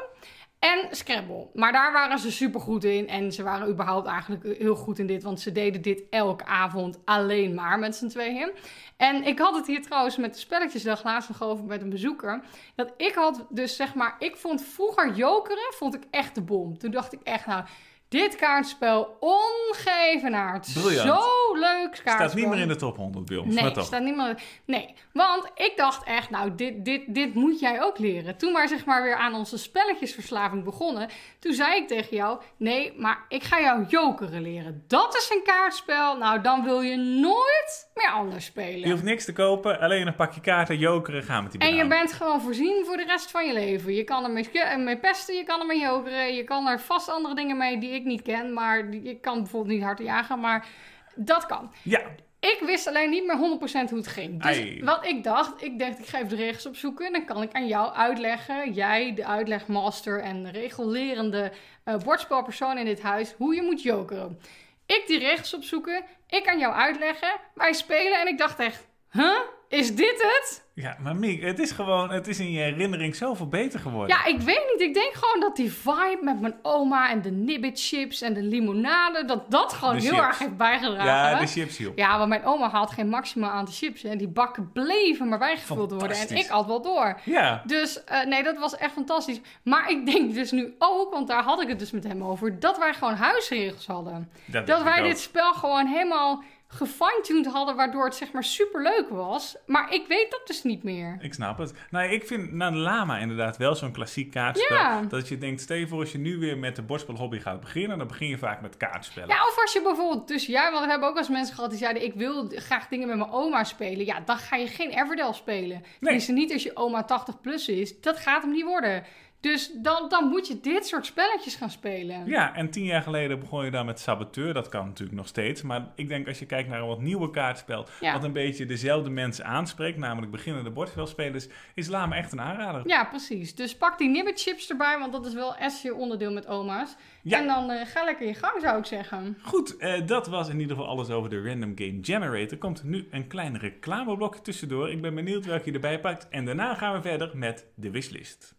En Scrabble. Maar daar waren ze super goed in. En ze waren überhaupt eigenlijk heel goed in dit. Want ze deden dit elke avond alleen maar met z'n tweeën. En ik had het hier trouwens met de spelletjesdag laatst nog over met een bezoeker. Dat ik had dus zeg maar... Ik vond vroeger jokeren vond ik echt de bom. Toen dacht ik echt nou... Dit kaartspel ongevenaard. Briljant. Zo leuk kaartspel. Staat niet meer in de top 100 bij ons, Nee, staat niet meer. Nee, want ik dacht echt, nou, dit, dit, dit moet jij ook leren. Toen maar zeg maar weer aan onze spelletjesverslaving begonnen, toen zei ik tegen jou: nee, maar ik ga jou jokeren leren. Dat is een kaartspel. Nou, dan wil je nooit meer anders spelen. Je hoeft niks te kopen, alleen een pakje kaarten, jokeren, gaan met die En je banaan. bent gewoon voorzien voor de rest van je leven. Je kan ermee mee pesten, je kan ermee jokeren. Je kan er vast andere dingen mee die ik niet ken. Maar ik kan bijvoorbeeld niet hard jagen, maar dat kan. Ja, Ik wist alleen niet meer 100% hoe het ging. Dus wat ik dacht, ik dacht, ik ga even de regels opzoeken. En dan kan ik aan jou uitleggen, jij, de uitlegmaster en de regulerende eh bordspelpersoon in dit huis, hoe je moet jokeren. Ik die regels opzoeken, ik aan jou uitleggen, wij spelen en ik dacht echt, huh? Is dit het? Ja, maar Miek, het is gewoon, het is in je herinnering zoveel beter geworden. Ja, ik weet niet. Ik denk gewoon dat die vibe met mijn oma en de nibbit chips en de limonade, dat dat gewoon De heel chips. erg heeft bijgedragen. Ja, de chips hielp. Ja, want mijn oma had geen maximaal aantal chips. En die bakken bleven maar bijgevuld worden. En ik had wel door. Ja, Dus eh, nee, dat was echt fantastisch. Maar ik denk dus nu ook, want daar had ik het dus met hem over, dat wij gewoon huisregels hadden. dat, wij ook. dit spel gewoon helemaal gefine-tuned hadden, waardoor het zeg maar super leuk was. Maar ik weet dat dus niet meer. Ik snap het. Nou, ik vind de Lama inderdaad wel zo'n klassiek kaartspel. Ja. Dat je denkt, voor als je nu weer met de bordspelhobby gaat beginnen, dan begin je vaak met kaartspellen. Ja, of als je bijvoorbeeld, dus ja, want we hebben ook als mensen gehad die zeiden: Ik wil graag dingen met mijn oma spelen. Ja, dan ga je geen Everdell spelen. Tenminste, niet als je oma 80 plus is. Dat gaat hem niet worden. Dus dan, dan moet je dit soort spelletjes gaan spelen. Ja, en tien jaar geleden begon je dan met Saboteur. Dat kan natuurlijk nog steeds. Maar ik denk als je kijkt naar een wat nieuwe kaartspel... Ja. wat een beetje dezelfde mensen aanspreekt... namelijk beginnende bordspelspelers... is Lama echt een aanrader. Ja, precies. Dus pak die nibbit chips erbij, want dat is wel essentieel onderdeel met oma's. Ja. En dan eh, ga lekker je gang, zou ik zeggen. Goed, eh, dat was in ieder geval alles over de Random Game Generator. Komt nu een klein reclameblokje tussendoor. Ik ben benieuwd welke je erbij pakt. En daarna gaan we verder met de wishlist.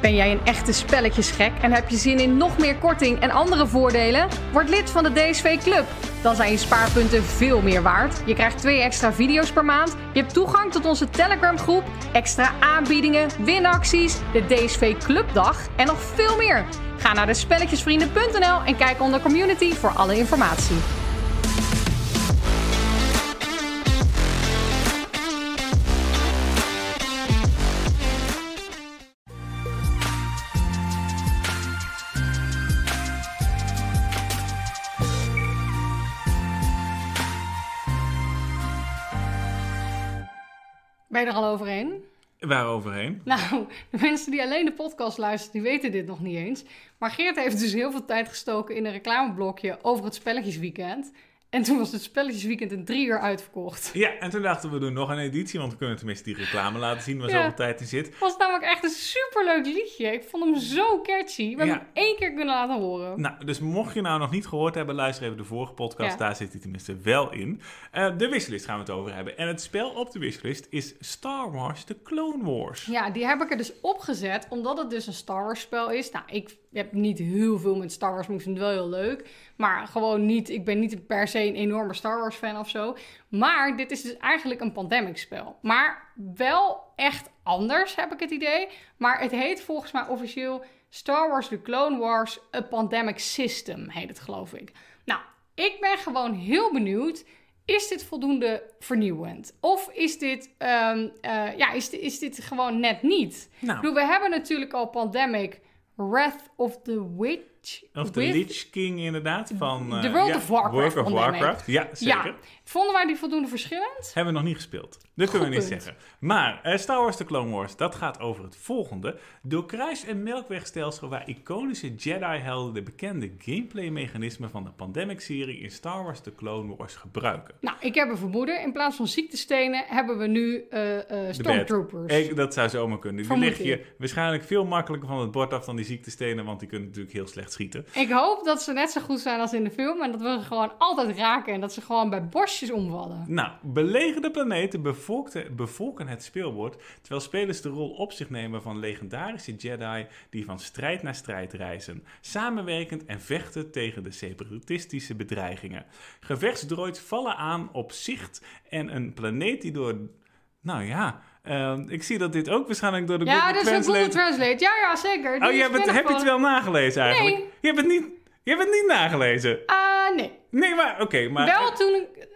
Ben jij een echte spelletjesgek en heb je zin in nog meer korting en andere voordelen? Word lid van de DSV Club. Dan zijn je spaarpunten veel meer waard. Je krijgt twee extra video's per maand. Je hebt toegang tot onze Telegram groep, extra aanbiedingen, winacties, de DSV Clubdag en nog veel meer. Ga naar de spelletjesvrienden.nl en kijk onder community voor alle informatie. Ben je er al overheen? Waaroverheen? Nou, de mensen die alleen de podcast luisteren, die weten dit nog niet eens. Maar Geert heeft dus heel veel tijd gestoken in een reclameblokje over het spelletjesweekend. En toen was het spelletjesweekend in drie uur uitverkocht. Ja, en toen dachten we, we doen nog een editie, want we kunnen tenminste die reclame laten zien waar Ja. zoveel tijd in zit. Het was namelijk echt een superleuk liedje. Ik vond hem zo catchy. We hebben hem één keer kunnen laten horen. Nou, dus mocht je nou nog niet gehoord hebben, luister even de vorige podcast, Ja. daar zit hij tenminste wel in. Eh, de wishlist gaan we het over hebben. En het spel op de wishlist is Star Wars The Clone Wars. Ja, die heb ik er dus opgezet, omdat het dus een Star Wars spel is. Nou, ik heb niet heel veel met Star Wars, maar ik vind het wel heel leuk. Maar gewoon niet, ik ben niet per se een enorme Star Wars fan of zo. Maar dit is dus eigenlijk een pandemic spel. Maar wel echt anders, heb ik het idee. Maar het heet volgens mij officieel Star Wars The Clone Wars A Pandemic System, heet het geloof ik. Nou, ik ben gewoon heel benieuwd. Is dit voldoende vernieuwend? Of is dit, ehm, eh, ja, is, is dit gewoon net niet? Nou, bedoel, we hebben natuurlijk al Pandemic Wrath of the Witch. Of de Lich King inderdaad, van... eh, The World ja, of Warcraft World of. Warcraft, ja, zeker. Ja, vonden wij die voldoende verschillend? Hebben we nog niet gespeeld. Dat kunnen we niet punt. zeggen. Maar eh, Star Wars The Clone Wars, dat gaat over het volgende. Door kruis- en melkwegstelsel waar iconische Jedi-helden de bekende gameplay-mechanismen van de Pandemic-serie in Star Wars The Clone Wars gebruiken. Nou, ik heb een vermoeden. In plaats van ziektestenen hebben we nu eh eh stormtroopers. Ik, dat zou zomaar kunnen. Die liggen je waarschijnlijk veel makkelijker van het bord af dan die ziektestenen, want die kunnen natuurlijk heel slecht schieten. Ik hoop dat ze net zo goed zijn als in de film. En dat we ze gewoon altijd raken. En dat ze gewoon bij bosjes omvallen. Nou, belegerde planeten bevolken het speelbord, terwijl spelers de rol op zich nemen van legendarische Jedi die van strijd naar strijd reizen, samenwerkend en vechten tegen de separatistische bedreigingen. Gevechtsdroids vallen aan op zicht en een planeet die door... Nou ja, eh, ik zie dat dit ook waarschijnlijk door de Ja, Google dat is een Translate... Google Translate. Ja, ja, zeker. Die Oh, je is hebt heb je het wel nagelezen eigenlijk? Nee. Je hebt het niet, je hebt het niet nagelezen? Ah, nee. Nee, maar oké, maar... Wel toen ik...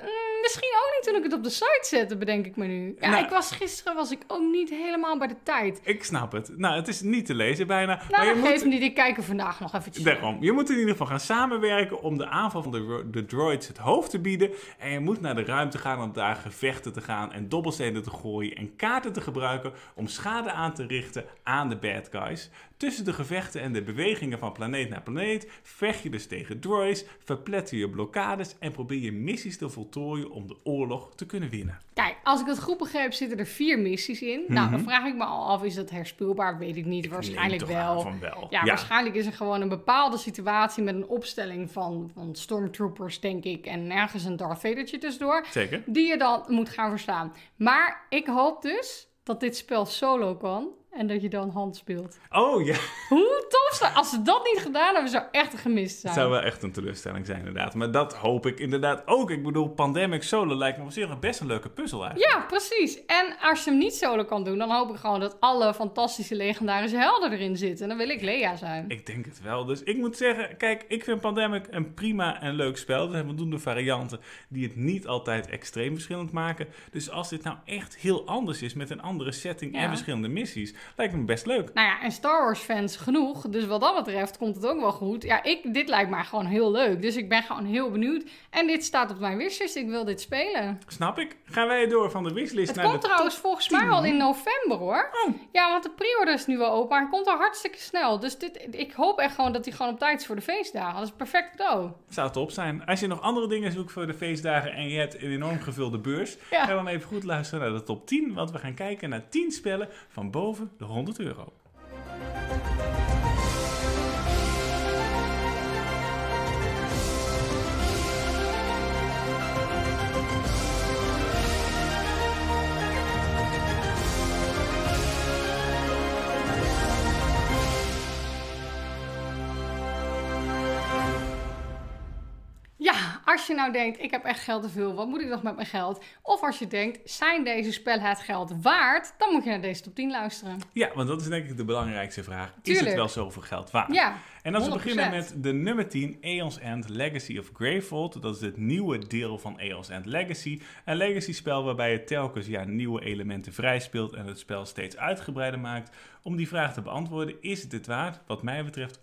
misschien ook niet toen ik het op de site zette, bedenk ik me nu. Ja, Nou. ik was gisteren was ik ook niet helemaal bij de tijd. Ik snap het. Nou, het is niet te lezen bijna. Nou, maar je moet... geeft niet. Ik kijk er vandaag nog eventjes. Daarom. Je moet in ieder geval gaan samenwerken om de aanval van de, de droids het hoofd te bieden. En je moet naar de ruimte gaan om daar gevechten te gaan en dobbelstenen te gooien en kaarten te gebruiken om schade aan te richten aan de bad guys. Tussen de gevechten en de bewegingen van planeet naar planeet vecht je dus tegen droids, verpletter je blokkades en probeer je missies te voltooien om de oorlog te kunnen winnen. Kijk, als ik het goed begreep, zitten er vier missies in. Nou, dan vraag ik me al af, is dat herspeelbaar? Weet ik niet. Waarschijnlijk Mhm. Wel. van wel. Ja, waarschijnlijk is er gewoon een bepaalde situatie met een opstelling van, van stormtroopers, denk ik. En ergens een Darth Vadertje tussendoor. Zeker. Die je dan moet gaan verslaan. Maar ik hoop dus dat dit spel solo kan. En dat je dan hand speelt. Oh ja, Hoe tof zou... Als ze dat niet gedaan hebben, zou echt gemist zijn. het zou wel echt een teleurstelling zijn inderdaad. Maar dat hoop ik inderdaad ook. Ik bedoel, Pandemic Solo lijkt me op zich best een leuke puzzel eigenlijk. Ja, precies. En als je hem niet solo kan doen, dan hoop ik gewoon dat alle fantastische legendarische helden erin zitten. Dan wil ik Lea zijn. Ik denk het wel. Dus ik moet zeggen, kijk, ik vind Pandemic een prima en leuk spel. Er zijn voldoende varianten die het niet altijd extreem verschillend maken. Dus als dit nou echt heel anders is met een andere setting Ja. en verschillende missies, lijkt me best leuk. Nou ja, en Star Wars fans genoeg. Dus wat dat betreft komt het ook wel goed. Ja, ik, dit lijkt mij gewoon heel leuk. Dus ik ben gewoon heel benieuwd. En dit staat op mijn wishlist. Ik wil dit spelen. Snap ik? Gaan wij door van de wishlist Het naar komt de trouwens volgens mij 10. al in november hoor. Oh. Ja, want de pre-order is nu wel open. Maar hij komt al hartstikke snel. Dus dit, ik hoop echt gewoon dat hij gewoon op tijd is voor de feestdagen. Dat is perfect cadeau. Zou top zijn. Als je nog andere dingen zoekt voor de feestdagen en je hebt een enorm gevulde beurs, Ja. ga dan even goed luisteren naar de top 10. Want we gaan kijken naar 10 spellen van boven de 100 euro. Als je nou denkt, ik heb echt geld te veel, wat moet ik nog met mijn geld? Of als je denkt, zijn deze spellen het geld waard? Dan moet je naar deze top 10 luisteren. Ja, want dat is denk ik de belangrijkste vraag. Is het wel zoveel geld waard? Ja, En als we 100%. beginnen met de nummer 10, Aeon's End Legacy of Greyfold. Dat is het nieuwe deel van Aeon's End Legacy. Een legacy spel waarbij je telkens ja, nieuwe elementen vrijspeelt en het spel steeds uitgebreider maakt. Om die vraag te beantwoorden, is het het waard? Wat mij betreft 100%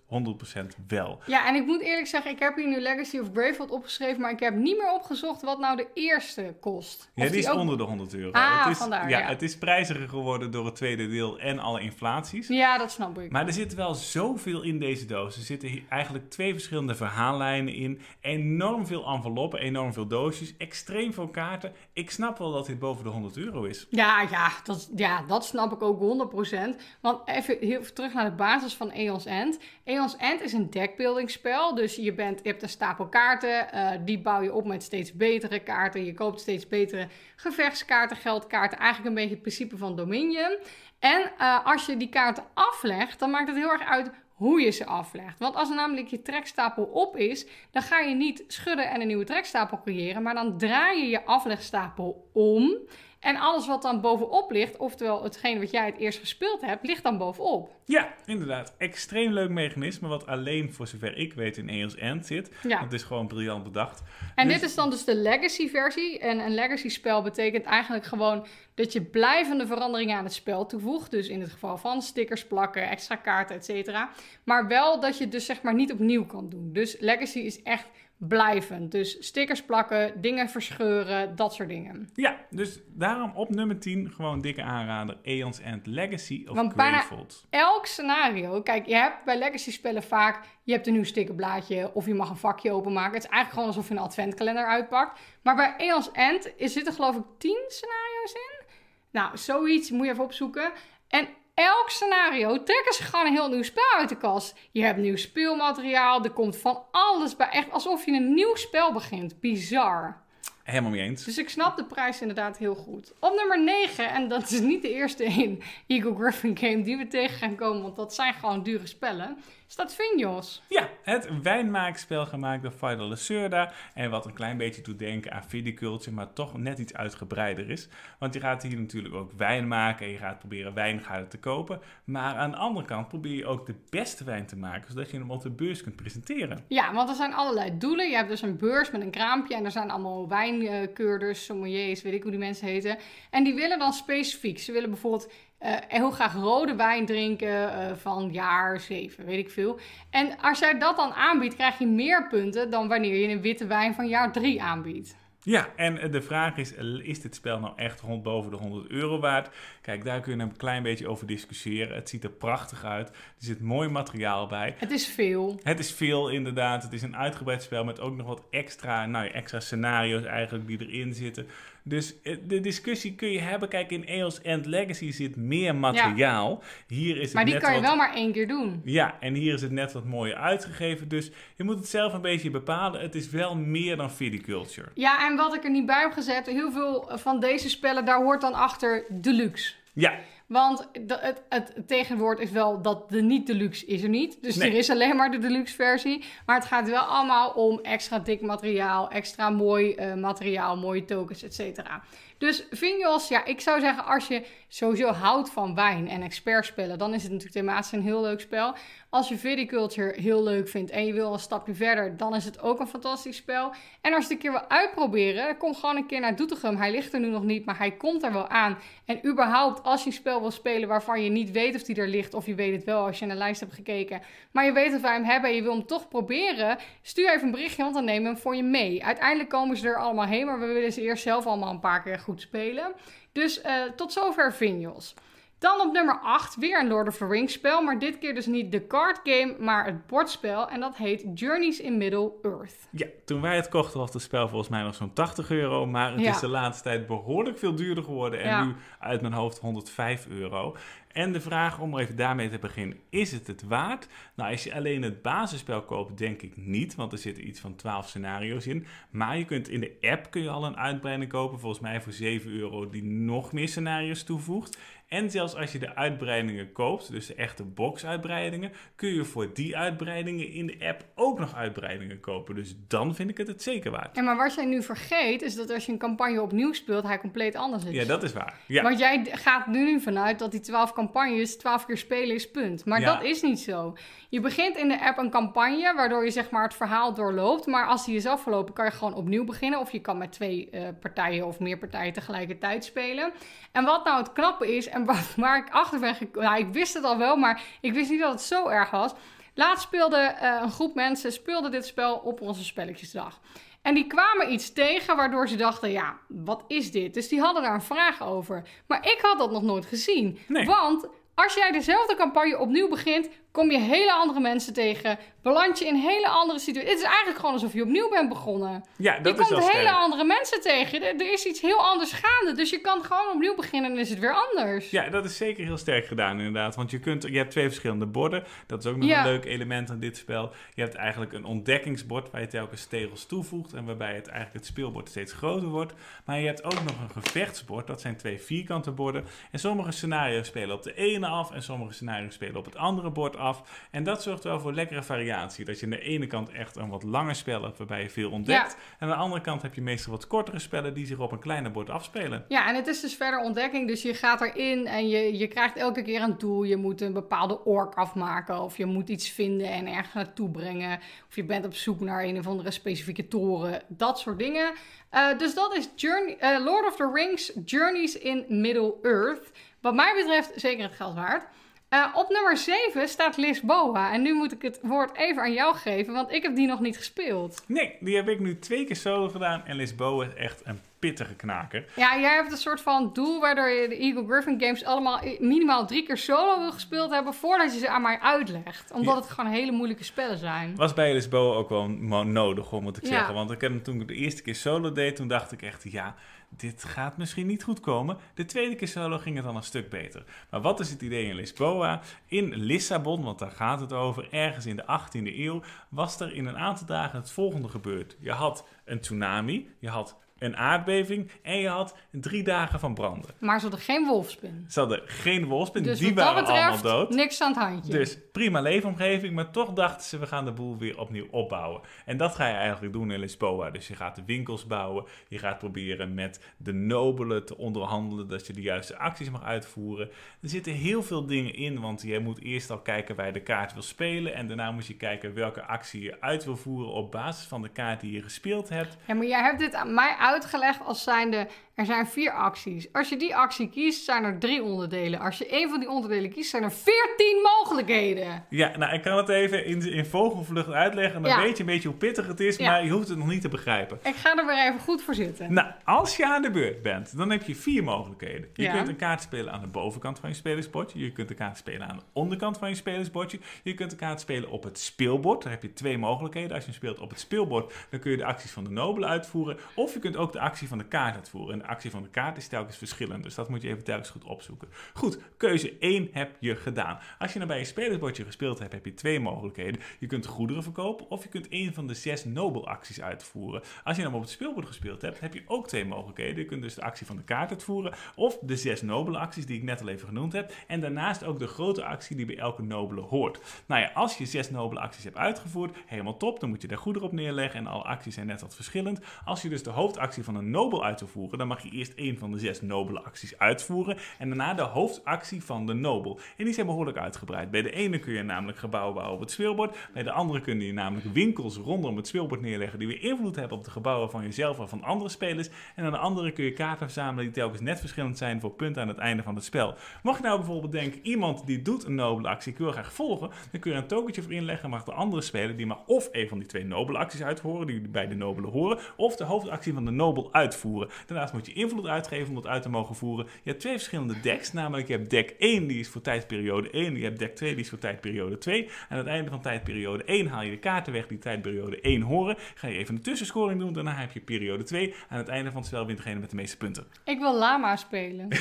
wel. Ja, en ik moet eerlijk zeggen, ik heb hier nu Legacy of Gravefold opgeschreven, maar ik heb niet meer opgezocht wat nou de eerste kost. Ja, Of die is ook- onder de 100 euro. Ah, het is, vandaar, ja, ja. Het is prijziger geworden door het tweede deel en alle inflaties. Ja, dat snap ik. Maar er zit wel zoveel in deze doos. Er zitten hier eigenlijk twee verschillende verhaallijnen in. Enorm veel enveloppen, enorm veel doosjes, extreem veel kaarten. Ik snap wel dat dit boven de 100 euro is. Ja, ja dat, ja, dat snap ik ook 100%. Want even heel terug naar de basis van Aeon's End. Aeon's End is een deckbuildingspel. Dus je, bent, je hebt een stapel kaarten. eh, die bouw je op met steeds betere kaarten. Je koopt steeds betere gevechtskaarten, geldkaarten. Eigenlijk een beetje het principe van Dominion. En eh, als je die kaarten aflegt, dan maakt het heel erg uit hoe je ze aflegt. Want als namelijk je trekstapel op is, dan ga je niet schudden en een nieuwe trekstapel creëren, maar dan draai je je aflegstapel om. En alles wat dan bovenop ligt, oftewel hetgeen wat jij het eerst gespeeld hebt, ligt dan bovenop. Ja, inderdaad. Extreem leuk mechanisme, wat alleen voor zover ik weet in Aeon's End zit. Ja. Het is gewoon briljant bedacht. En Dus- dit is dan dus de legacy versie. En een legacy spel betekent eigenlijk gewoon dat je blijvende veranderingen aan het spel toevoegt. Dus in het geval van stickers plakken, extra kaarten, et cetera. Maar wel dat je het dus zeg maar niet opnieuw kan doen. Dus legacy is echt blijvend. Dus stickers plakken, dingen verscheuren, dat soort dingen. Ja, dus daarom op nummer 10 gewoon dikke aanrader. Aeon's End Legacy of Want Greyfold. elk scenario. Kijk, je hebt bij legacy spellen vaak. Je hebt een nieuw stickerblaadje of je mag een vakje openmaken. Het is eigenlijk gewoon alsof je een adventkalender uitpakt. Maar bij Aeon's End is- zitten geloof ik 10 scenario's in. Nou, zoiets moet je even opzoeken. En elk scenario trekken ze gewoon een heel nieuw spel uit de kast. Je hebt nieuw speelmateriaal. Er komt van alles bij. Echt alsof je een nieuw spel begint. Bizar. Helemaal mee eens. Dus ik snap de prijs inderdaad heel goed. Op nummer 9, en dat is niet de eerste in Eagle Griffin Game die we tegen gaan komen, want dat zijn gewoon dure spellen, staat Vinjos. Ja, het wijnmaakspel gemaakt door Final Lacerda. En wat een klein beetje doet denken aan viticulture, maar toch net iets uitgebreider is. Want je gaat hier natuurlijk ook wijn maken en je gaat proberen wijngaarden te kopen. Maar aan de andere kant probeer je ook de beste wijn te maken, zodat je hem op de beurs kunt presenteren. Ja, want er zijn allerlei doelen. Je hebt dus een beurs met een kraampje en er zijn allemaal wijn wijnkeurders, sommeliers, weet ik hoe die mensen heten. En die willen dan specifiek. Ze willen bijvoorbeeld eh, heel graag rode wijn drinken eh, van jaar 7, weet ik veel. En als jij dat dan aanbiedt, krijg je meer punten dan wanneer je een witte wijn van jaar 3 aanbiedt. Ja, en de vraag is, is dit spel nou echt rond boven de 100 euro waard? Kijk, daar kun je een klein beetje over discussiëren. Het ziet er prachtig uit. Er zit mooi materiaal bij. Het is veel. Het is veel, inderdaad. Het is een uitgebreid spel met ook nog wat extra, nou, extra scenario's eigenlijk die erin zitten. Dus eh, de discussie kun je hebben. Kijk, in Eos End Legacy zit meer materiaal. Hier is het maar die net kan je wel maar één keer doen. Ja, en hier is het net wat mooier uitgegeven. Dus je moet het zelf een beetje bepalen. Het is wel meer dan viticulture. Ja, en wat ik er niet bij heb gezet, heel veel van deze spellen, daar hoort dan achter deluxe. Ja, Want het, het, tegenwoord is wel dat de niet-deluxe is er niet. Dus Nee. er is alleen maar de deluxe versie. Maar het gaat wel allemaal om extra dik materiaal, extra mooi eh, materiaal, mooie tokens, et cetera. Dus Vinjos, ja, ik zou zeggen als je sowieso houdt van wijn en expertspellen, dan is het natuurlijk thematisch een heel leuk spel. Als je viticulture heel leuk vindt en je wil een stapje verder, dan is het ook een fantastisch spel. En als je het een keer wil uitproberen, kom gewoon een keer naar Doetinchem. Hij ligt er nu nog niet, maar hij komt er wel aan. En überhaupt, als je een spel wil spelen waarvan je niet weet of die er ligt, of je weet het wel als je naar de lijst hebt gekeken, maar je weet dat wij hem hebben en je wil hem toch proberen, stuur even een berichtje, want dan nemen we hem voor je mee. Uiteindelijk komen ze er allemaal heen, maar we willen ze eerst zelf allemaal een paar keer goed spelen. Dus eh, tot zover Vinjos. Dan op nummer 8 weer een Lord of the Rings spel, maar dit keer dus niet de card game, maar het bordspel. En dat heet Journeys in Middle-earth. ja, toen wij het kochten was het spel volgens mij nog zo'n 80 euro. Maar het Ja. is de laatste tijd behoorlijk veel duurder geworden. En Ja. nu uit mijn hoofd 105 euro. En de vraag om even daarmee te beginnen, is het het waard? Nou, als je alleen het basisspel koopt, denk ik niet, want er zitten iets van 12 scenario's in. Maar je kunt in de app kun je al een uitbreiding kopen, volgens mij voor 7 euro, die nog meer scenario's toevoegt. En zelfs als je de uitbreidingen koopt, dus de echte box-uitbreidingen, kun je voor die uitbreidingen in de app ook nog uitbreidingen kopen. Dus dan vind ik het het zeker waard. En maar wat jij nu vergeet, is dat als je een campagne opnieuw speelt, hij compleet anders is. Ja, dat is waar. Ja. Want jij gaat nu nu vanuit dat die 12 campagnes 12 keer spelen is, punt. Maar Ja. dat is niet zo. Je begint in de app een campagne, waardoor je zeg maar het verhaal doorloopt. Maar als die is afgelopen, kan je gewoon opnieuw beginnen. Of je kan met twee eh, partijen of meer partijen tegelijkertijd spelen. En wat nou het knappe is, en waar, ik achter ben gekomen... Nou, ik wist het al wel, maar ik wist niet dat het zo erg was. Laatst speelde eh, een groep mensen speelde dit spel op onze spelletjesdag. En die kwamen iets tegen waardoor ze dachten, ja, wat is dit? Dus die hadden daar een vraag over. Maar ik had dat nog nooit gezien. Nee. Want als jij dezelfde campagne opnieuw begint, kom je hele andere mensen tegen. Beland je in hele andere situaties. Het is eigenlijk gewoon alsof je opnieuw bent begonnen. ja, dat je is komt hele andere mensen tegen. Er, er is iets heel anders gaande. Dus je kan gewoon opnieuw beginnen en is het weer anders. Ja, dat is zeker heel sterk gedaan inderdaad. Want je, kunt, je hebt twee verschillende borden. Dat is ook nog Ja. een leuk element aan dit spel. Je hebt eigenlijk een ontdekkingsbord waar je telkens tegels toevoegt. En waarbij het eigenlijk het speelbord steeds groter wordt. Maar je hebt ook nog een gevechtsbord. Dat zijn twee vierkante borden. En sommige scenario's spelen op de ene af. En sommige scenario's spelen op het andere bord af. En dat zorgt wel voor lekkere variatie. Dat je aan de ene kant echt een wat langer spel hebt waarbij je veel ontdekt. En aan de andere kant heb je meestal wat kortere spellen die zich op een kleiner bord afspelen. Ja, en het is dus verder ontdekking. Dus je gaat erin en je, je krijgt elke keer een doel. Je moet een bepaalde ork afmaken. Of je moet iets vinden en ergens naartoe brengen. Of je bent op zoek naar een of andere specifieke toren. Dat soort dingen. Eh, dus dat is Journey, eh, Lord of the Rings Journeys in Middle-earth. Wat mij betreft zeker het geld waard. Eh, op nummer 7 staat Lisboa. En nu moet ik het woord even aan jou geven, want ik heb die nog niet gespeeld. Nee, die heb ik nu twee keer solo gedaan. En Lisboa is echt een pittige knaker. Ja, jij hebt een soort van doel waardoor je de Eagle Griffin games allemaal minimaal drie keer solo wil gespeeld hebben voordat je ze aan mij uitlegt. Omdat Ja. het gewoon hele moeilijke spellen zijn. Was bij Lisboa ook wel nodig, hoor, moet ik Ja. zeggen. Want ik heb hem toen ik de eerste keer solo deed, toen dacht ik echt, ja, dit gaat misschien niet goed komen. De tweede keer solo ging het dan een stuk beter. Maar wat is het idee in Lisboa? In Lissabon, want daar gaat het over, ergens in de 18e eeuw, was er in een aantal dagen het volgende gebeurd. Je had een tsunami, je had een aardbeving en je had drie dagen van branden. Maar ze hadden geen wolfspin. Ze hadden geen wolfspin, Dus die waren allemaal betreft, dood. niks aan het handje. Dus prima leefomgeving, maar toch dachten ze, we gaan de boel weer opnieuw opbouwen. En dat ga je eigenlijk doen in Lisboa. Dus je gaat de winkels bouwen, je gaat proberen met de nobelen te onderhandelen, dat je de juiste acties mag uitvoeren. Er zitten heel veel dingen in, want je moet eerst al kijken waar je de kaart wil spelen. En daarna moet je kijken welke actie je uit wil voeren op basis van de kaart die je gespeeld hebt. Ja, maar jij hebt dit aan mij uitgelegd als zijnde... er zijn vier acties. Als je die actie kiest, zijn er drie onderdelen. Als je één van die onderdelen kiest, zijn er veertien mogelijkheden. Ja, nou, ik kan het even in, in vogelvlucht uitleggen. Dan Ja. weet je een beetje hoe pittig het is, Ja. maar je hoeft het nog niet te begrijpen. Ik ga er weer even goed voor zitten. Nou, als je aan de beurt bent, dan heb je vier mogelijkheden. Je Ja. kunt een kaart spelen aan de bovenkant van je spelersbordje. Je kunt een kaart spelen aan de onderkant van je spelersbordje. Je kunt een kaart spelen op het speelbord. Daar heb je twee mogelijkheden. Als je speelt op het speelbord, dan kun je de acties van de nobele uitvoeren. Of je kunt ook de actie van de kaart uitvoeren. Actie van de kaart is telkens verschillend. Dus dat moet je even telkens goed opzoeken. Goed, keuze 1 heb je gedaan. Als je dan bij je spelersbordje gespeeld hebt, heb je twee mogelijkheden. Je kunt goederen verkopen of je kunt een van de zes nobelacties uitvoeren. Als je hem op het speelbord gespeeld hebt, heb je ook twee mogelijkheden. Je kunt dus de actie van de kaart uitvoeren of de zes nobele acties die ik net al even genoemd heb. En daarnaast ook de grote actie die bij elke nobele hoort. Nou ja, als je zes nobele acties hebt uitgevoerd, helemaal top. Dan moet je daar goederen op neerleggen en alle acties zijn net wat verschillend. Als je dus de hoofdactie van een nobel uit wil voeren, dan mag je eerst één van de zes nobele acties uitvoeren. En daarna de hoofdactie van de nobel. En die zijn behoorlijk uitgebreid. Bij de ene kun je namelijk gebouwen bouwen op het speelbord. Bij de andere kun je namelijk winkels rondom het speelbord neerleggen die weer invloed hebben op de gebouwen van jezelf of van andere spelers. En aan de andere kun je kaarten verzamelen die telkens net verschillend zijn voor punten aan het einde van het spel. Mocht je nou bijvoorbeeld denken, iemand die doet een nobele actie, ik wil graag volgen, dan kun je een tokentje voor inleggen. Mag de andere speler die mag of een van die twee nobele acties uitvoeren, die bij de nobele horen, of de hoofdactie van de nobel uitvoeren. Daarnaast moet je invloed uitgeven om dat uit te mogen voeren. Je hebt twee verschillende decks, namelijk je hebt deck 1, die is voor tijdperiode 1, je hebt deck 2, die is voor tijdperiode 2. Aan het einde van tijdperiode 1 haal je de kaarten weg die tijdperiode 1 horen. Ga je even een tussenscoring doen, daarna heb je periode 2. Aan het einde van het spel wint degene met de meeste punten. Ik wil lama spelen.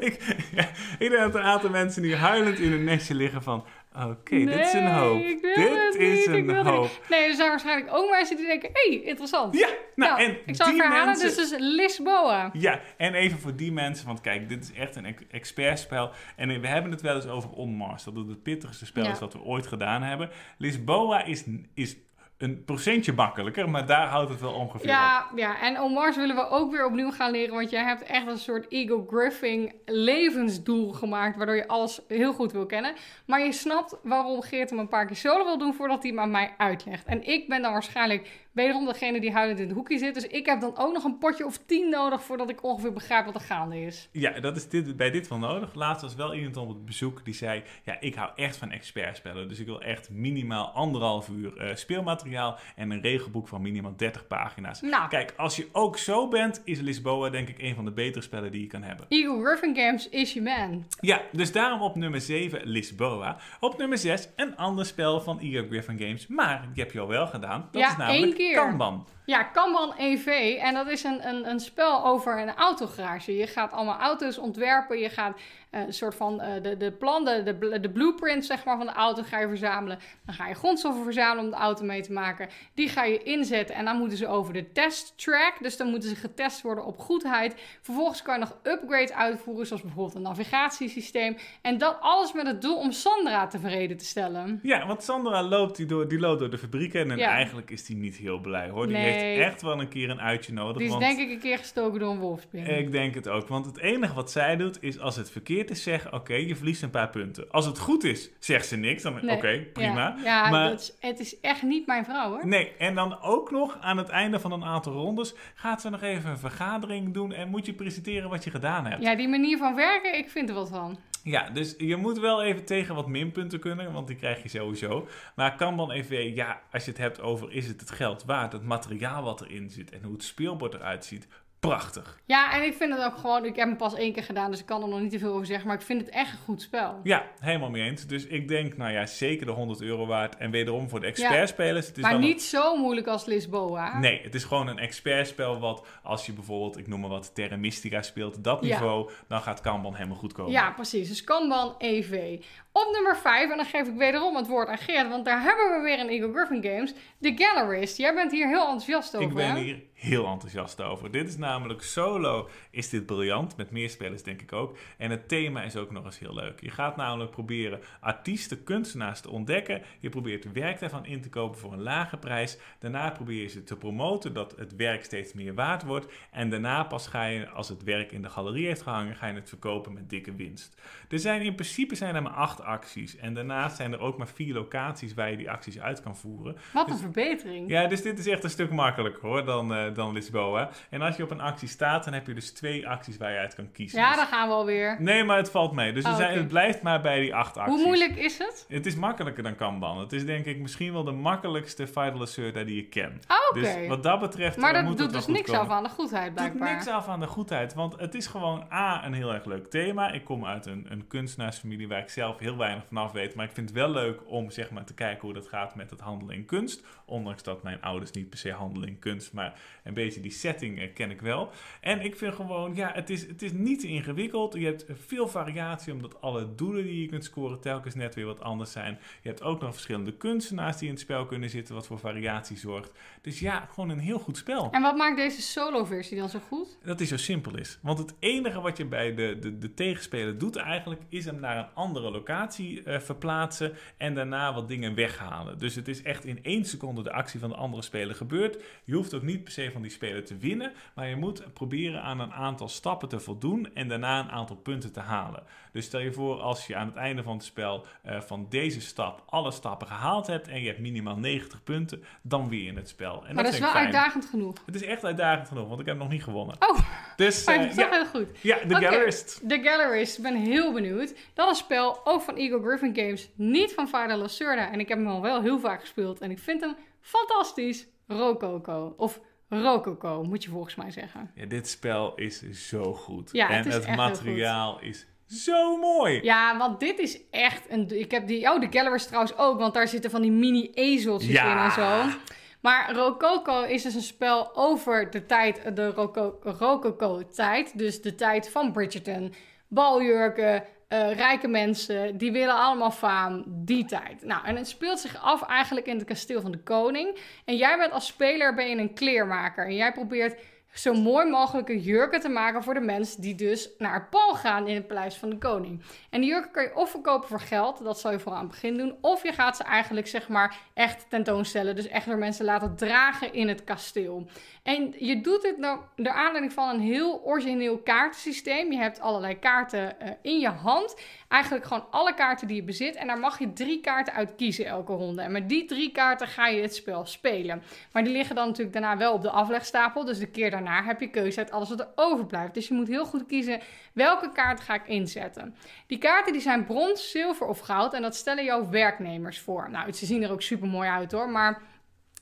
ik, ja, ik denk dat er een aantal mensen nu huilend in een nestje liggen van... Oké, dit is een hoop. Dit is niet, een hoop. Nee, er zijn waarschijnlijk ook mensen die denken... hé, hey, interessant. Ja, nou, Nou, en ik zal het die verhalen. mensen... Is dus Lisboa. Ja, en even voor die mensen, want kijk, dit is echt een ex- expertspel. En we hebben het wel eens over On Mars, dat het het pittigste spel Ja. is wat we ooit gedaan hebben. Lisboa is, is een procentje makkelijker, maar daar houdt het wel ongeveer op. Ja, ja, en on Mars willen we ook weer opnieuw gaan leren. Want jij hebt echt een soort ego-griffing levensdoel gemaakt. Waardoor je alles heel goed wil kennen. Maar je snapt waarom Geert hem een paar keer solo wil doen voordat hij hem aan mij uitlegt. En ik ben dan waarschijnlijk wederom degene die huilend in het hoekje zit. Dus ik heb dan ook nog een potje of tien nodig voordat ik ongeveer begrijp wat er gaande is. Ja, dat is dit, bij dit wel nodig. Laatst was wel iemand op het bezoek die zei: Ja, ik hou echt van expertspellen. Dus ik wil echt minimaal anderhalf uur eh, speelmateriaal en een regelboek van minimaal 30 pagina's. Nou. Kijk, als je ook zo bent, is Lisboa denk ik een van de betere spellen die je kan hebben. Ego-griffing games is je man. Ja, dus daarom op nummer 7 Lisboa. Op nummer 6 een ander spel van Ego Griffin Games. Maar die heb je al wel gedaan. Dat Ja, is namelijk keer. Kanban. Ja, Kanban EV. En dat is een, een, een spel over een autogarage. Je gaat allemaal auto's ontwerpen. Je gaat eh, een soort van eh, de, de plan, de, de, bl- de blueprint zeg maar, van de auto ga je verzamelen. Dan ga je grondstoffen verzamelen om de auto mee te maken. Die ga je inzetten en dan moeten ze over de test track. Dus dan moeten ze getest worden op goedheid. Vervolgens kan je nog upgrades uitvoeren, zoals bijvoorbeeld een navigatiesysteem. En dat alles met het doel om Sandra tevreden te stellen. Ja, want Sandra loopt die door, die loopt door de fabrieken en Ja. eigenlijk is die niet heel blij hoor. Die Nee. Heeft echt wel een keer een uitje nodig. Die is want denk ik een keer gestoken door een wolfspin. Ik denk het ook, want het enige wat zij doet is als het verkeerd is zeggen, oké, je verliest een paar punten. Als het goed is, zegt ze niks, dan Nee. oké, prima. Ja, ja maar is, het is echt niet mijn vrouw hoor. nee, en dan ook nog aan het einde van een aantal rondes gaat ze nog even een vergadering doen en moet je presenteren wat je gedaan hebt. Ja, die manier van werken, ik vind er wat van. Ja, dus je moet wel even tegen wat minpunten kunnen, want die krijg je sowieso. Maar Kanban EV, ja, als je het hebt over is het het geld waard, het materiaal wat erin zit en hoe het speelbord eruit ziet, prachtig. Ja, en ik vind het ook gewoon, ik heb hem pas één keer gedaan, dus ik kan er nog niet te veel over zeggen, maar ik vind het echt een goed spel. Ja, helemaal mee eens. Dus ik denk, nou ja, zeker de 100 euro waard. En wederom voor de expertspelers. Is maar niet zo moeilijk als Lisboa. Nee, het is gewoon een expertspel wat als je bijvoorbeeld, ik noem maar wat, Terra Mystica speelt, dat Ja. niveau, dan gaat Kanban helemaal goed komen. Ja, precies. Dus Kanban EV. Op nummer 5, en dan geef ik wederom het woord aan Geert, want daar hebben we weer een Eagle Griffin Games. The Gallerist. Jij bent hier heel enthousiast over. Ik ben hè? hier heel enthousiast over. Dit is namelijk solo, is dit briljant. Met meer spelers denk ik ook. En het thema is ook nog eens heel leuk. Je gaat namelijk proberen artiesten, kunstenaars te ontdekken. Je probeert werk daarvan in te kopen voor een lage prijs. Daarna probeer je ze te promoten, dat het werk steeds meer waard wordt. En daarna pas ga je, als het werk in de galerie heeft gehangen, ga je het verkopen met dikke winst. Er zijn in principe zijn er maar acht acties. En daarnaast zijn er ook maar vier locaties waar je die acties uit kan voeren. Wat een verbetering. Ja, dus dit is echt een stuk makkelijker hoor dan, uh, dan Lisboa. En als je op een actie staat, dan heb je dus twee acties waar je uit kan kiezen. Ja, Dus- dan gaan we alweer. Nee, maar het valt mee. Dus er Oh, zijn, het blijft maar bij die acht acties. Hoe moeilijk is het? Het is makkelijker dan Kanban. Het is denk ik misschien wel de makkelijkste Vital Asserta die je kent. Oké. Dus wat dat betreft maar eh, dat moet doet dus niks komen. af aan de goedheid, Het doet blijkbaar. niks af aan de goedheid, want het is gewoon A, een heel erg leuk thema. Ik kom uit een, een kunstenaarsfamilie waar ik zelf heel weinig vanaf weet, maar ik vind het wel leuk om zeg maar, te kijken hoe dat gaat met het handelen in kunst. Ondanks dat mijn ouders niet per se handelen in kunst, maar een beetje die setting eh, ken ik wel. En ik vind gewoon, ja, het is, het is niet te ingewikkeld. Je hebt veel variatie, omdat alle doelen die je kunt scoren telkens net weer wat anders zijn. Je hebt ook nog verschillende kunstenaars die in het spel kunnen zitten, wat voor variatie zorgt. Dus ja, gewoon een heel goed spel. En wat maakt deze solo-versie dan zo goed? Dat die zo simpel is. Want het enige wat je bij de, de, de tegenspeler doet eigenlijk... is hem naar een andere locatie eh, verplaatsen... en daarna wat dingen weghalen. Dus het is echt in één seconde de actie van de andere speler gebeurd. Je hoeft ook niet per se van die speler te winnen... maar je moet proberen aan een aantal stappen te voldoen... en daarna een aantal punten te halen. Dus stel je voor als je aan het einde van het spel... eh, van deze stap alle stappen gehaald hebt... en je hebt minimaal 90 punten... dan win je het spel. En maar dat is wel fijn. uitdagend genoeg. Het is echt uitdagend genoeg, want ik heb nog niet gewonnen. Oh, Dus eh, dat is wel ja, heel goed. ja, The Oké. Gallerist. The Gallerist, ik ben heel benieuwd. Dat is een spel, ook van Eagle Griffin Games, niet van Final Lacerda. En ik heb hem al wel heel vaak gespeeld en ik vind hem fantastisch. Rococo, of Rococo, moet je volgens mij zeggen. Ja, dit spel is zo goed. Ja, en het is het echt heel materiaal is zo mooi. Ja, want dit is echt een... Ik heb die... Oh, de Gallerist trouwens ook, want daar zitten van die mini-ezeltjes Ja. in en zo. Maar Rococo is dus een spel over de tijd, de Roco- Rococo-tijd. Dus de tijd van Bridgerton, baljurken, eh, rijke mensen, die willen allemaal faam, die tijd. Nou, en het speelt zich af eigenlijk in het kasteel van de koning. En jij bent als speler ben je een kleermaker. En jij probeert zo mooi mogelijke jurken te maken voor de mensen die dus naar bal gaan in het paleis van de koning. En die jurken kan je of verkopen voor geld, dat zal je vooral aan het begin doen, of je gaat ze eigenlijk zeg maar echt tentoonstellen, dus echt door mensen laten dragen in het kasteel. En je doet dit nou naar aanleiding van een heel origineel kaartensysteem. Je hebt allerlei kaarten eh, in je hand. Eigenlijk gewoon alle kaarten die je bezit. En daar mag je drie kaarten uit kiezen elke ronde. En met die drie kaarten ga je het spel spelen. Maar die liggen dan natuurlijk daarna wel op de aflegstapel. Dus de keer daarna heb je keuze uit alles wat er overblijft. Dus je moet heel goed kiezen welke kaart ga ik inzetten. Die kaarten die zijn brons, zilver of goud. En dat stellen jouw werknemers voor. Nou, ze zien er ook super mooi uit hoor. Maar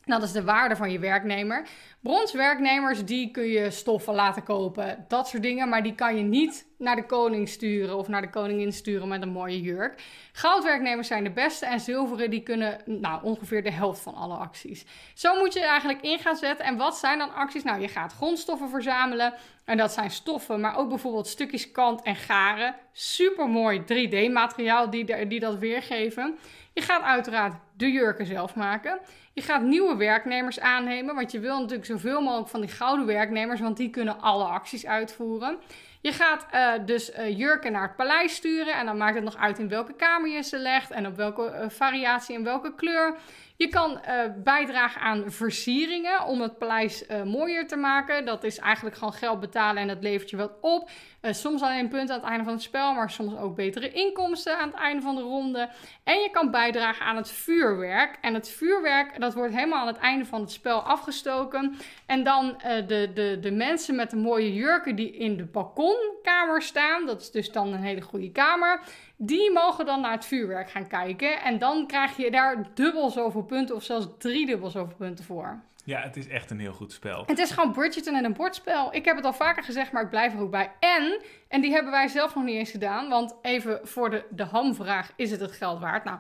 dat is de waarde van je werknemer. Bronswerknemers, die kun je stoffen laten kopen, dat soort dingen. Maar die kan je niet naar de koning sturen of naar de koningin sturen met een mooie jurk. Goudwerknemers zijn de beste en zilveren die kunnen nou, ongeveer de helft van alle acties. Zo moet je eigenlijk in gaan zetten. En wat zijn dan acties? Nou, je gaat grondstoffen verzamelen. En dat zijn stoffen, maar ook bijvoorbeeld stukjes kant en garen. Super mooi 3D-materiaal die, die dat weergeven. Je gaat uiteraard de jurken zelf maken. Je gaat nieuwe werknemers aannemen, want je wil natuurlijk zoveel mogelijk van die gouden werknemers, want die kunnen alle acties uitvoeren. Je gaat eh, dus eh, jurken naar het paleis sturen en dan maakt het nog uit in welke kamer je ze legt en op welke eh, variatie en welke kleur. Je kan eh, bijdragen aan versieringen om het paleis eh, mooier te maken. Dat is eigenlijk gewoon geld betalen en dat levert je wat op. Eh, soms alleen punten aan het einde van het spel, maar soms ook betere inkomsten aan het einde van de ronde. En je kan bijdragen aan het vuurwerk. En het vuurwerk dat wordt helemaal aan het einde van het spel afgestoken. En dan de, de, de mensen met de mooie jurken die in de balkonkamer staan, dat is dus dan een hele goede kamer. Die mogen dan naar het vuurwerk gaan kijken. En dan krijg je daar dubbel zoveel punten of zelfs driedubbel zoveel punten voor. Ja, het is echt een heel goed spel. Het is gewoon Bridgerton en een bordspel. Ik heb het al vaker gezegd, maar ik blijf er ook bij. En, en die hebben wij zelf nog niet eens gedaan. Want even voor de, de hamvraag, is het het geld waard? Nou,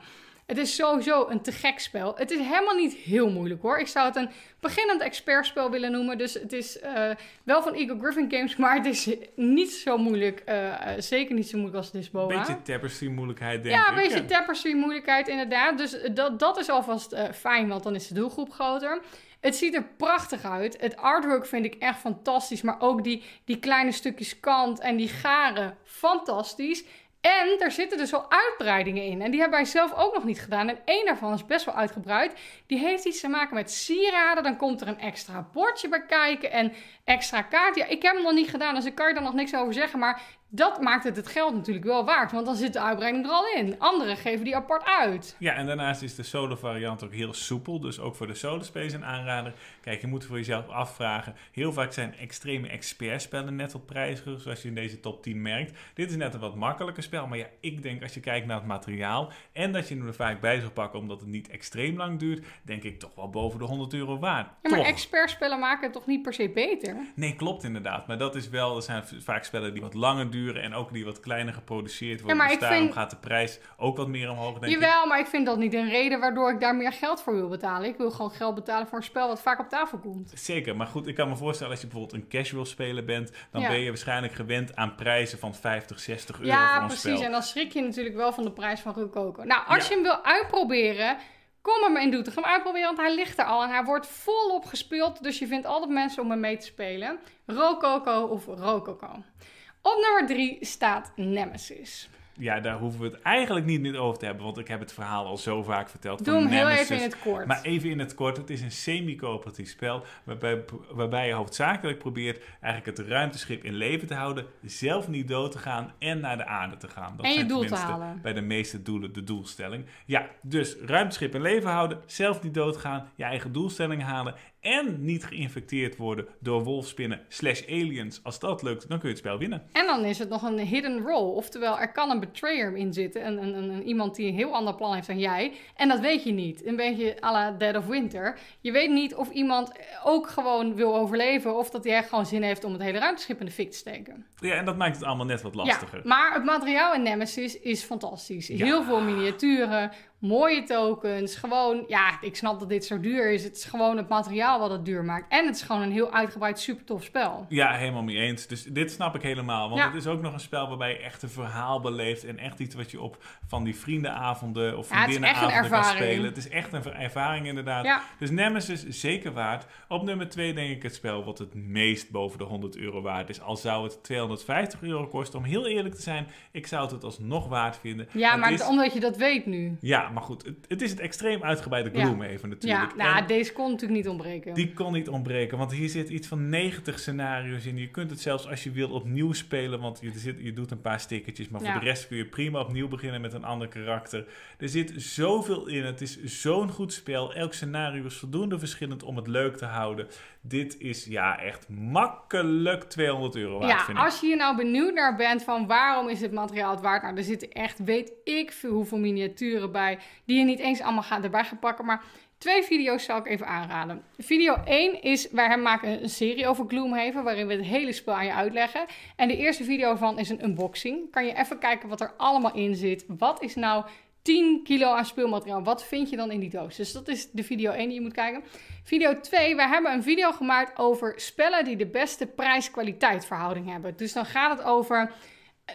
Het is sowieso een te gek spel. Het is helemaal niet heel moeilijk hoor. Ik zou het een beginnend expertspel willen noemen. Dus het is eh, wel van Eagle Griffin Games, maar het is niet zo moeilijk. Uh, zeker niet zo moeilijk als Disboa. Een beetje tapestry moeilijkheid denk ja, ik. Ja, een beetje tapestry moeilijkheid inderdaad. Dus dat, dat is alvast fijn, want dan is de doelgroep groter. Het ziet er prachtig uit. Het artwork vind ik echt fantastisch. Maar ook die, die kleine stukjes kant en die garen, fantastisch. En er zitten dus al uitbreidingen in. En die hebben wij zelf ook nog niet gedaan. En één daarvan is best wel uitgebreid. Die heeft iets te maken met sieraden. Dan komt er een extra bordje bij kijken. En extra kaart. Ja, ik heb hem nog niet gedaan, dus ik kan je daar nog niks over zeggen. Maar dat maakt het het geld natuurlijk wel waard. Want dan zit de uitbreiding er al in. Anderen geven die apart uit. Ja, en daarnaast is de solo variant ook heel soepel. Dus ook voor de solo space een aanrader. Kijk, je moet voor jezelf afvragen. Heel vaak zijn extreme expertspellen net wat prijziger. Zoals je in deze top 10 merkt. Dit is net een wat makkelijker spel. Maar ja, ik denk als je kijkt naar het materiaal. En dat je hem er vaak bij zou pakken omdat het niet extreem lang duurt. Denk ik toch wel boven de 100 euro waard. Ja, maar toch? expertspellen maken het toch niet per se beter? Nee, klopt inderdaad. Maar dat is wel, er zijn vaak spellen die wat langer duren en ook die wat kleiner geproduceerd worden. Ja, maar dus ik daarom vind- gaat de prijs ook wat meer omhoog, denk ik. Jawel, maar ik vind dat niet een reden waardoor ik daar meer geld voor wil betalen. Ik wil gewoon geld betalen voor een spel wat vaak op tafel komt. Zeker, maar goed, ik kan me voorstellen als je bijvoorbeeld een casual speler bent, dan Ja. ben je waarschijnlijk gewend aan prijzen van 50, 60 euro Ja, voor een precies. spel. En dan schrik je natuurlijk wel van de prijs van Rococo. Nou, als Ja. je hem wil uitproberen, kom maar in Doetinchem uitproberen, want hij ligt er al. En hij wordt volop gespeeld, dus je vindt altijd mensen om hem mee te spelen. Rococo of Rococo. Op nummer 3 staat Nemesis. Ja, daar hoeven we het eigenlijk niet meer over te hebben, want ik heb het verhaal al zo vaak verteld. Doe hem heel even in het kort. Maar even in het kort, het is een semi-coöperatief spel waarbij, waarbij je hoofdzakelijk probeert eigenlijk het ruimteschip in leven te houden, zelf niet dood te gaan en naar de aarde te gaan. Dat En je doel te tenminste halen. Bij de meeste doelen de doelstelling. Ja, dus ruimteschip in leven houden, zelf niet doodgaan, je eigen doelstelling halen en niet geïnfecteerd worden door wolfspinnen slash aliens. Als dat lukt, dan kun je het spel winnen. En dan is het nog een hidden role. Oftewel, er kan een betrayer in zitten. Een, een, een, iemand die een heel ander plan heeft dan jij. En dat weet je niet. Een beetje à la Dead of Winter. Je weet niet of iemand ook gewoon wil overleven. Of dat hij echt gewoon zin heeft om het hele ruimteschip in de fik te steken. Ja, en dat maakt het allemaal net wat lastiger. Ja, maar het materiaal in Nemesis is fantastisch. Ja. Heel veel miniaturen, mooie tokens. Gewoon, ja, ik snap dat dit zo duur is. Het is gewoon het materiaal wat het duur maakt. En het is gewoon een heel uitgebreid, super tof spel. Ja, helemaal mee eens. Dus dit snap ik helemaal. Want Ja. het is ook nog een spel waarbij je echt een verhaal beleeft. En echt iets wat je op van die vriendenavonden of Ja, vriendinnenavonden kan ervaring. spelen. Het is echt een ervaring inderdaad. Ja. Dus Nemesis zeker waard. Op nummer 2 denk ik het spel wat het meest boven de 100 euro waard is. Al zou het 250 euro kosten. Om heel eerlijk te zijn, ik zou het het alsnog waard vinden. Ja, Het maar is- omdat je dat weet nu. Ja, maar goed. Het, het is het extreem uitgebreide Ja. Gloomhaven natuurlijk. Ja, nou, En- deze kon natuurlijk niet ontbreken. die kon niet ontbreken, want hier zit iets van 90 scenario's in. Je kunt het zelfs als je wil opnieuw spelen, want je, zit, je doet een paar stickertjes, maar voor de rest kun je prima opnieuw beginnen met een ander karakter. Er zit zoveel in. Het is zo'n goed spel. Elk scenario is voldoende verschillend om het leuk te houden. Dit is ja echt makkelijk 200 euro waard, Ja, vind ik. als je hier nou benieuwd naar bent van waarom is dit materiaal het waard? Nou, er zitten echt, weet ik veel hoeveel miniaturen bij, die je niet eens allemaal gaat, erbij gaat pakken. Maar twee video's zal ik even aanraden. Video 1 is, wij hebben- maken een serie over Gloomhaven, waarin we het hele spel aan je uitleggen. En de eerste video van is een unboxing. Kan je even kijken wat er allemaal in zit. Wat is nou 10 kilo aan speelmateriaal. Wat vind je dan in die doos? Dus dat is de video 1 die je moet kijken. Video 2, wij hebben een video gemaakt over spellen die de beste prijs-kwaliteit verhouding hebben. Dus dan gaat het over,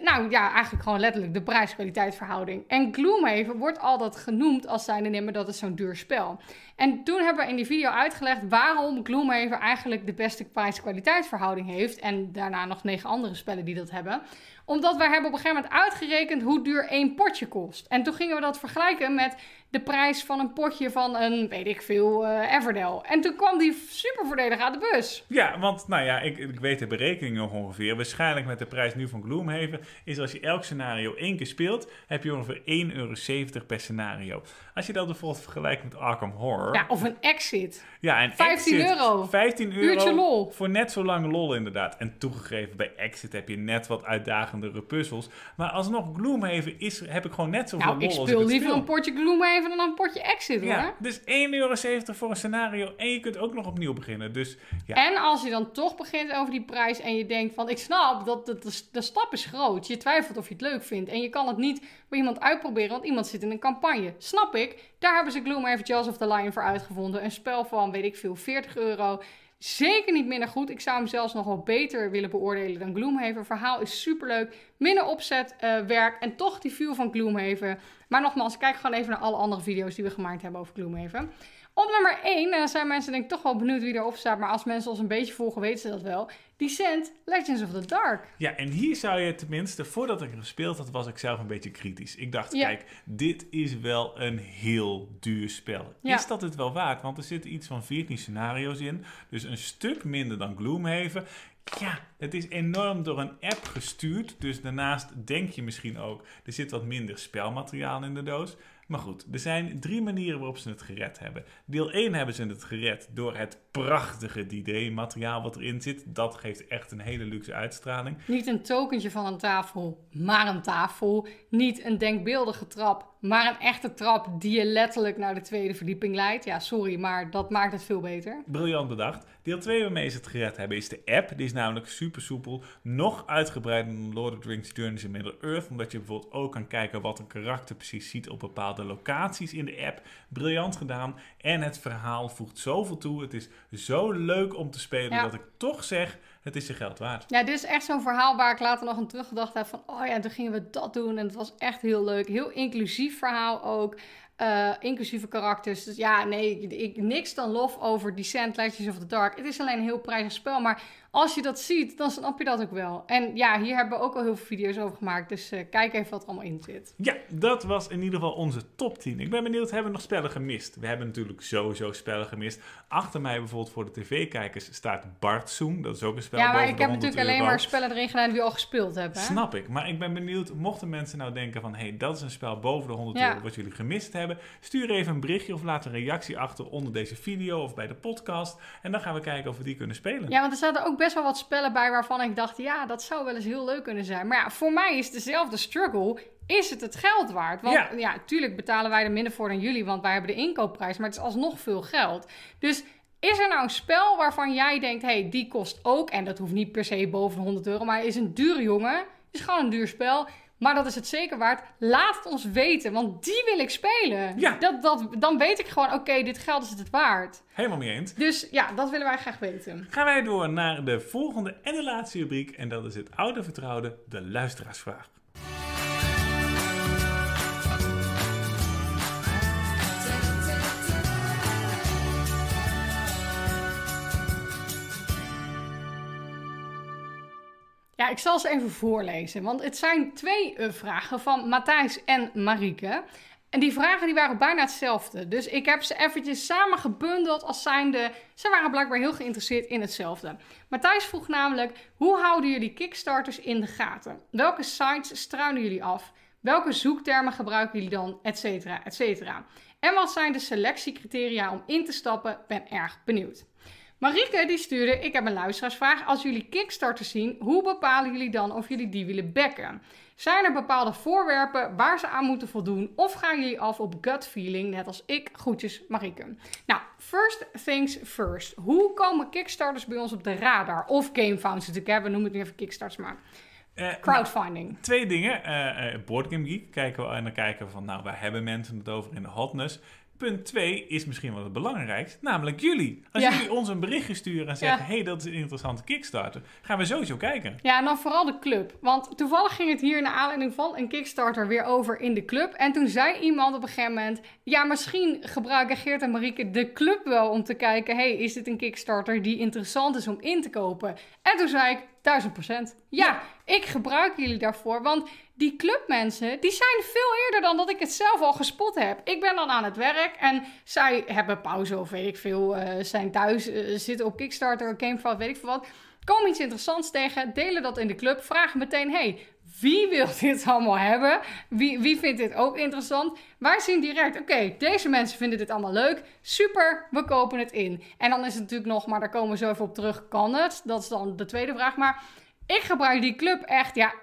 nou ja, eigenlijk gewoon letterlijk de prijs-kwaliteit verhouding. En Gloomhaven wordt altijd genoemd als zijnde nimmer dat het zo'n duur spel. En toen hebben we in die video uitgelegd waarom Gloomhaven eigenlijk de beste prijs-kwaliteit verhouding heeft. En daarna nog negen andere spellen die dat hebben omdat wij hebben op een gegeven moment uitgerekend hoe duur één potje kost. En toen gingen we dat vergelijken met de prijs van een potje van een, weet ik veel, eh Everdell. En toen kwam die super voordelig aan de bus. Ja, want nou ja, ik, ik weet de berekening nog ongeveer. Waarschijnlijk met de prijs nu van Gloomhaven is als je elk scenario één keer speelt, heb je ongeveer 1,70 euro per scenario. Als je dat bijvoorbeeld vergelijkt met Arkham Horror. Ja, of een exit. Ja, en 15 Exit, euro. 15 euro. Uurtje lol. Voor net zo lang lol inderdaad. En toegegeven, bij Exit heb je net wat uitdagende uitdagendere puzzels. Maar alsnog, Gloomhaven is, heb ik gewoon net zoveel Nou, lol ik als speel het liever speel. een potje Gloomhaven dan een potje Exit hoor. Ja, dus 1,70 euro voor een scenario en je kunt ook nog opnieuw beginnen. Dus ja, En als je dan toch begint over die prijs en je denkt van ik snap dat de, de, de stap is groot. Je twijfelt of je het leuk vindt en je kan het niet bij iemand uitproberen, want iemand zit in een campagne. Snap ik. Daar hebben ze Gloomhaven Jaws of the Lion voor uitgevonden. Een spel van, weet ik veel, 40 euro. Zeker niet minder goed. Ik zou hem zelfs nog wel beter willen beoordelen dan Gloomhaven. Verhaal is superleuk. Minder opzet, eh, werk en toch die feel van Gloomhaven. Maar nogmaals, kijk gewoon even naar alle andere video's die we gemaakt hebben over Gloomhaven. Op nummer 1 eh, zijn mensen denk ik toch wel benieuwd wie erop staat. Maar als mensen ons een beetje volgen, weten ze dat wel. Descent, Legends of the Dark. Ja, en hier zou je tenminste, voordat ik hem gespeeld had, was ik zelf een beetje kritisch. Ik dacht, Ja. kijk, dit is wel een heel duur spel. Ja. Is dat het wel waard? Want er zitten iets van 14 scenario's in, dus een stuk minder dan Gloomhaven. Ja, het is enorm door een app gestuurd, dus daarnaast denk je misschien ook, er zit wat minder spelmateriaal in de doos. Maar goed, er zijn drie manieren waarop ze het gered hebben. Deel 1 hebben ze het gered door het prachtige D-Day-materiaal wat erin zit. Dat geeft echt een hele luxe uitstraling. Niet een tokentje van een tafel, maar een tafel. Niet een denkbeeldige trap, maar een echte trap die je letterlijk naar de tweede verdieping leidt. Ja, sorry, maar dat maakt het veel beter. Briljant bedacht. Deel 2 waarmee ze het gered hebben is de app. Die is namelijk super soepel. Nog uitgebreider dan Lord of the Rings Journeys in Middle-earth. Omdat je bijvoorbeeld ook kan kijken wat een karakter precies ziet op bepaalde locaties in de app. Briljant gedaan. En het verhaal voegt zoveel toe. Het is zo leuk om te spelen Ja. dat ik toch zeg, het is je geld waard. Ja, dit is echt zo'n verhaal waar ik later nog aan teruggedacht heb van... oh ja, toen gingen we dat doen en het was echt heel leuk. Heel inclusief verhaal ook. eh, inclusieve karakters. Dus ja, nee, ik, ik- niks dan lof over Descent, Legends of the Dark. Het is alleen een heel prijzig spel, maar als je dat ziet, dan snap je dat ook wel. En ja, hier hebben we ook al heel veel video's over gemaakt. Dus eh, kijk even wat er allemaal in zit. Ja, dat was in ieder geval onze top 10. Ik ben benieuwd, hebben we nog spellen gemist? We hebben natuurlijk sowieso spellen gemist. Achter mij bijvoorbeeld voor de tv-kijkers staat Bartzoom. Dat is ook een spel Ja, maar ik heb 100 natuurlijk alleen maar spellen erin gedaan die we al gespeeld hebben. hè? Snap ik, maar ik ben benieuwd, mochten mensen nou denken van... hé, hey, dat is een spel boven de 100 Ja. euro wat jullie gemist hebben... stuur even een berichtje of laat een reactie achter onder deze video of bij de podcast... en dan gaan we kijken of we die kunnen spelen. Ja, want er zaten ook best wel wat spellen bij waarvan ik dacht, ja, dat zou wel eens heel leuk kunnen zijn. Maar ja, voor mij is dezelfde struggle, is het het geld waard? Want Ja. ja, tuurlijk betalen wij er minder voor dan jullie, want wij hebben de inkoopprijs, maar het is alsnog veel geld. Dus is er nou een spel waarvan jij denkt, hé, hey, die kost ook, en dat hoeft niet per se boven de 100 euro, maar is een dure jongen, is gewoon een duur spel... Maar dat is het zeker waard. Laat het ons weten, want die wil ik spelen. Ja. Dat, dat, dan weet ik gewoon, oké, dit geld is het waard. Helemaal mee eens. Dus ja, dat willen wij graag weten. Gaan wij door naar de volgende en de laatste rubriek... en dat is het oude vertrouwde, de luisteraarsvraag. Ja, ik zal ze even voorlezen, want het zijn twee eh, vragen van Matthijs en Marieke. En die vragen die waren bijna hetzelfde. Dus ik heb ze eventjes samen gebundeld als zijnde... Ze waren blijkbaar heel geïnteresseerd in hetzelfde. Matthijs vroeg namelijk... Hoe houden jullie Kickstarters in de gaten? Welke sites struinen jullie af? Welke zoektermen gebruiken jullie dan? Etcetera, etcetera. En wat zijn de selectiecriteria om in te stappen? Ben erg benieuwd. Marieke die stuurde, ik heb een luisteraarsvraag. Als jullie Kickstarter zien, hoe bepalen jullie dan of jullie die willen backen? Zijn er bepaalde voorwerpen waar ze aan moeten voldoen? Of gaan jullie af op gut feeling, net als ik? Groetjes, Marieke. Nou, first things first. Hoe komen Kickstarters bij ons op de radar? Of gamefounders natuurlijk, hè? we noemen het nu even Kickstarters, maar Eh, crowdfunding. Twee dingen. eh eh, Board Game Geek kijken we en dan kijken we van, nou, waar hebben mensen het over in de hotness? Punt 2 is misschien wel het belangrijkste, namelijk jullie. Als Ja. jullie ons een berichtje sturen en zeggen, Ja. hey, dat is een interessante Kickstarter, gaan we sowieso kijken. Ja, en dan vooral de club. Want toevallig ging het hier naar aanleiding van een Kickstarter weer over in de club. En toen zei iemand op een gegeven moment... Ja, misschien gebruiken Geert en Marieke de club wel om te kijken... hey, is dit een Kickstarter die interessant is om in te kopen? En toen zei ik, duizend procent. Ja, ik gebruik jullie daarvoor. Want die clubmensen, die zijn veel eerder dan dat ik het zelf al gespot heb. Ik ben dan aan het werk en zij hebben pauze of weet ik veel... eh, zijn thuis, eh, zitten op Kickstarter, Gamefile, weet ik veel wat... Komen iets interessants tegen, delen dat in de club, vragen meteen: hey, wie wil dit allemaal hebben? Wie, wie vindt dit ook interessant? Wij zien direct: oké, deze mensen vinden dit allemaal leuk. Super, we kopen het in. En dan is het natuurlijk nog, maar daar komen we zo even op terug: kan het? Dat is dan de tweede vraag. Maar Ik gebruik die club echt, ja,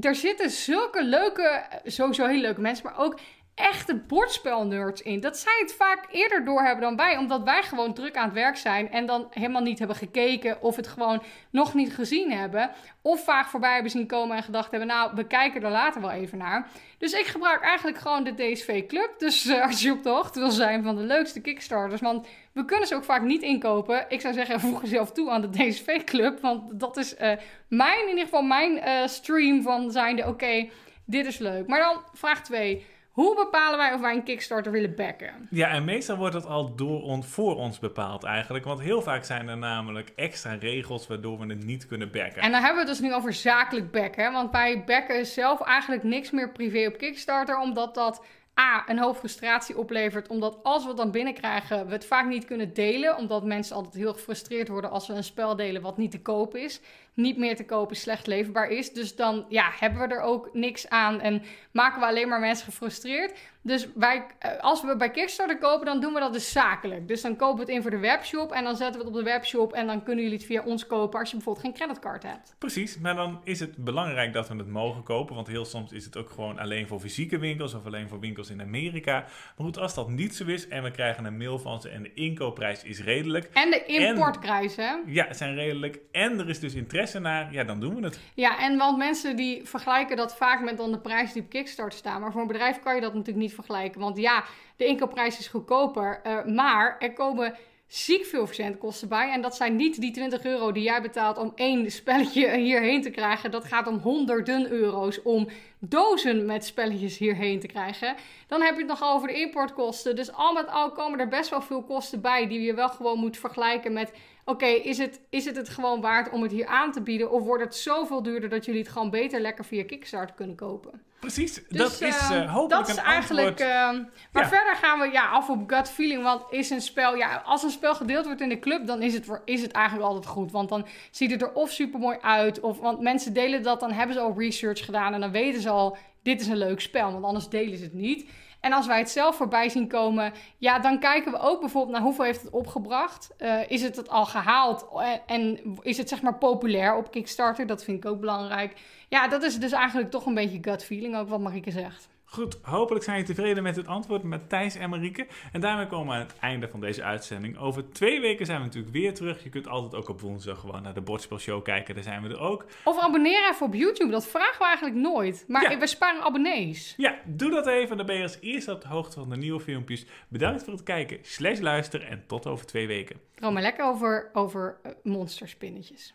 er zitten zulke leuke, sowieso heel leuke mensen, maar ook echte bordspelnerds in. Dat zij het vaak eerder doorhebben dan wij, omdat wij gewoon druk aan het werk zijn en dan helemaal niet hebben gekeken of het gewoon nog niet gezien hebben. Of vaak voorbij hebben zien komen en gedacht hebben, nou, we kijken er later wel even naar. Dus ik gebruik eigenlijk gewoon de DSV Club. Dus eh, als je op de hoogte wil zijn van de leukste Kickstarters, want we kunnen ze ook vaak niet inkopen. Ik zou zeggen, voeg jezelf toe aan de DSV Club, want dat is eh, mijn, in ieder geval mijn eh, stream van zijnde, oké, dit is leuk. Maar dan vraag 2. Hoe bepalen wij of wij een Kickstarter willen backen? Ja, en meestal wordt dat al door ons, voor ons bepaald eigenlijk. Want heel vaak zijn er namelijk extra regels waardoor we het niet kunnen backen. En dan hebben we het dus nu over zakelijk backen. Want wij backen zelf eigenlijk niks meer privé op Kickstarter. Omdat dat A, een hoop frustratie oplevert. Omdat als we het dan binnenkrijgen, we het vaak niet kunnen delen. Omdat mensen altijd heel gefrustreerd worden als we een spel delen wat niet te koop is. Niet meer te kopen, slecht leverbaar is. Dus dan ja, hebben we er ook niks aan en maken we alleen maar mensen gefrustreerd. Dus wij, als we bij Kickstarter kopen, dan doen we dat dus zakelijk. Dus dan kopen we het in voor de webshop en dan zetten we het op de webshop. En dan kunnen jullie het via ons kopen als je bijvoorbeeld geen creditcard hebt. Precies, maar dan is het belangrijk dat we het mogen kopen. Want heel soms is het ook gewoon alleen voor fysieke winkels of alleen voor winkels in Amerika. Maar goed, als dat niet zo is en we krijgen een mail van ze en de inkoopprijs is redelijk. En de importprijs, hè? Ja, zijn redelijk. En er is dus interesse naar, ja, dan doen we het. Ja, en want mensen die vergelijken dat vaak met dan de prijs die op Kickstarter staan. Maar voor een bedrijf kan je dat natuurlijk niet vergelijken. Want ja, de inkoopprijs is goedkoper. eh, maar er komen ziek veel verzendkosten bij. En dat zijn niet die 20 euro die jij betaalt om één spelletje hierheen te krijgen. Dat gaat om honderden euro's om dozen met spelletjes hierheen te krijgen. Dan heb je het nog over de importkosten. Dus al met al komen er best wel veel kosten bij die je wel gewoon moet vergelijken met... Oké, is, het, is het het gewoon waard om het hier aan te bieden? Of wordt het zoveel duurder dat jullie het gewoon beter lekker via Kickstarter kunnen kopen? Precies, Dus, dat is hopelijk dat is een eigenlijk. antwoord. eh, maar Ja. verder gaan we ja, af op gut feeling. Want is een spel. Ja, als een spel gedeeld wordt in de club, dan is het, is het eigenlijk altijd goed. Want dan ziet het er of super mooi uit. Of want mensen delen dat, dan hebben ze al research gedaan. En dan weten ze al: dit is een leuk spel. Want anders delen ze het niet. En als wij het zelf voorbij zien komen, ja, dan kijken we ook bijvoorbeeld naar hoeveel heeft het opgebracht. Eh, is het het al gehaald en, en is het zeg maar populair op Kickstarter? Dat vind ik ook belangrijk. Ja, dat is dus eigenlijk toch een beetje gut feeling, ook wat Marieke zegt. Goed, hopelijk zijn je tevreden met het antwoord met Thijs en Marieke. En daarmee komen we aan het einde van deze uitzending. Over twee weken zijn we natuurlijk weer terug. Je kunt altijd ook op woensdag gewoon naar de Bordspelshow kijken. Daar zijn we er ook. Of abonneer even op YouTube, dat vragen we eigenlijk nooit. Maar Ja. we sparen abonnees. Ja, doe dat even. Dan ben je als eerste op de hoogte van de nieuwe filmpjes. Bedankt voor het kijken, slash luisteren en tot over twee weken. Droom maar lekker over, over eh, monsterspinnetjes.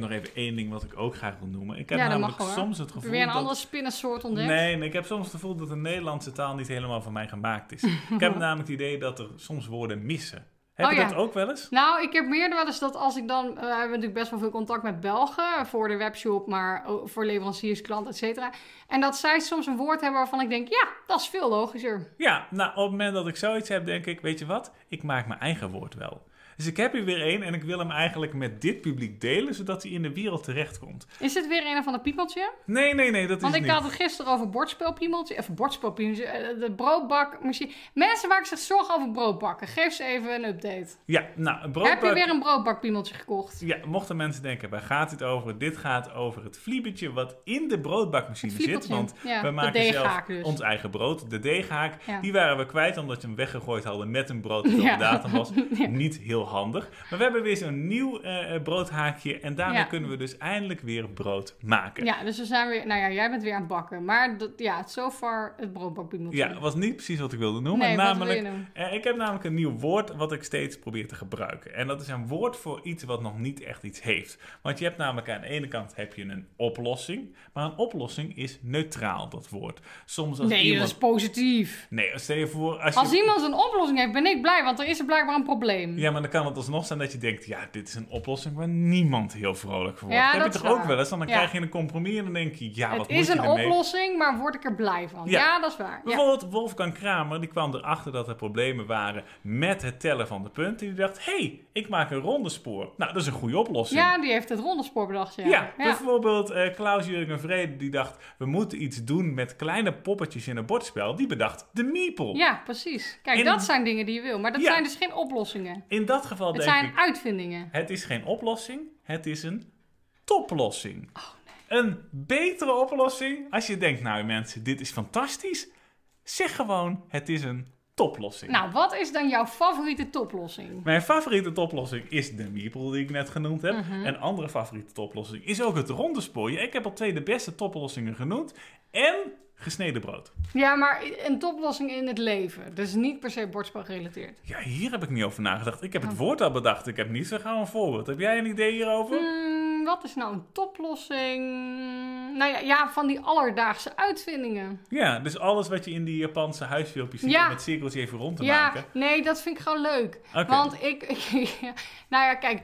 Heb nog even één ding wat ik ook graag wil noemen. Ik heb Ja, namelijk mag soms het Heb je gevoel weer een dat... andere spinnensoort ontdekt? Nee, nee, ik heb soms het gevoel dat de Nederlandse taal niet helemaal voor mij gemaakt is. ik heb namelijk het idee dat er soms woorden missen. Heb Oh, je ja. dat ook wel eens? Nou, ik heb meer wel eens dat als ik dan... eh, we hebben natuurlijk best wel veel contact met Belgen voor de webshop, maar voor leveranciers, klanten, et cetera. En dat zij soms een woord hebben waarvan ik denk, ja, dat is veel logischer. Ja, nou op het moment dat ik zoiets heb, denk ik, weet je wat? Ik maak mijn eigen woord wel. Dus ik heb hier weer één en ik wil hem eigenlijk met dit publiek delen, zodat hij in de wereld terechtkomt. Is dit weer een of ander piemeltje? Nee, nee, nee, dat is Want ik niet. had het gisteren over bordspelpiemeltje. Even bordspelpiemeltje. eh, De broodbakmachine. Mensen maken zich zorgen over broodbakken. Geef ze even een update. Ja, nou, een broodbak... Heb je weer een broodbakpiemeltje gekocht? Ja, mochten mensen denken, waar gaat dit over? Dit gaat over het vliebertje wat in de broodbakmachine zit. Want ja, we de maken zelf dus. ons eigen brood. De deeghaak, Ja. die waren we kwijt omdat we hem weggegooid hadden met een brood dat op Ja. de datum was. Niet heel handig. Maar we hebben weer zo'n nieuw eh, eh, broodhaakje en daarmee Ja. kunnen we dus eindelijk weer brood maken. Ja, dus we zijn weer... Nou ja, jij bent weer aan het bakken. Maar dat, ja, so far het broodbakpiemeltje. Ja, was niet precies wat ik wilde noemen. Nee, wat wil namelijk, eh, ik heb namelijk een nieuw woord wat ik steeds probeer te gebruiken. En dat is een woord voor iets wat nog niet echt iets heeft. Want je hebt namelijk aan de ene kant heb je een oplossing. Maar een oplossing is neutraal, dat woord. Soms als Nee, iemand... dat is positief. Nee, stel je voor... Als, je... Als iemand een oplossing heeft, ben ik blij. Want er is er blijkbaar een probleem. Ja, maar dan kan het alsnog zijn dat je denkt, ja, dit is een oplossing waar niemand heel vrolijk van wordt. Ja, dat heb je is toch ook wel eens? Dan Ja. krijg je een compromis en dan denk je, ja, wat het moet is je een ermee? oplossing, maar word ik er blij van? Ja. Ja, dat is waar. Ja. Bijvoorbeeld Wolfgang Kramer, die kwam erachter dat er problemen waren met het tellen van de punten. Die dacht, hé, hey, ik maak een ronde spoor. Nou, dat is een goede oplossing. ja, die heeft het rondespoor bedacht. Ja, Ja, bijvoorbeeld eh, Klaus-Jurgen Vrede, die dacht, we moeten iets doen met kleine poppetjes in een bordspel. Die bedacht de meeple. Ja, precies. Kijk, En- dat zijn dingen die je wil. Maar dat zijn dus geen oplossingen. In dat geval Het denk zijn ik, uitvindingen. het is geen oplossing, het is een toplossing. Oh, Een betere oplossing, als je denkt, nou mensen, dit is fantastisch. Zeg gewoon, het is een toplossing. Nou, wat is dan jouw favoriete toplossing? Mijn favoriete toplossing is de meeple die ik net genoemd heb. Mhm. Een andere favoriete toplossing is ook het ronde spoor. Ja, Ik heb al twee de beste toplossingen genoemd. En gesneden brood. Ja, maar een toplossing in het leven. Dus niet per se bordspel gerelateerd. Ja, hier heb ik niet over nagedacht. Ik heb het Oh. woord al bedacht. Ik heb niet zo gauw een voorbeeld. Heb jij een idee hierover? Hmm, wat is nou een toplossing? Nou ja, ja, van die alledaagse uitvindingen. Ja, dus alles wat je in die Japanse huisfilmpjes ziet Ja. om het cirkeltje even rond te Ja, maken. nee, dat vind ik gewoon leuk. Want ik, ik- nou ja, kijk,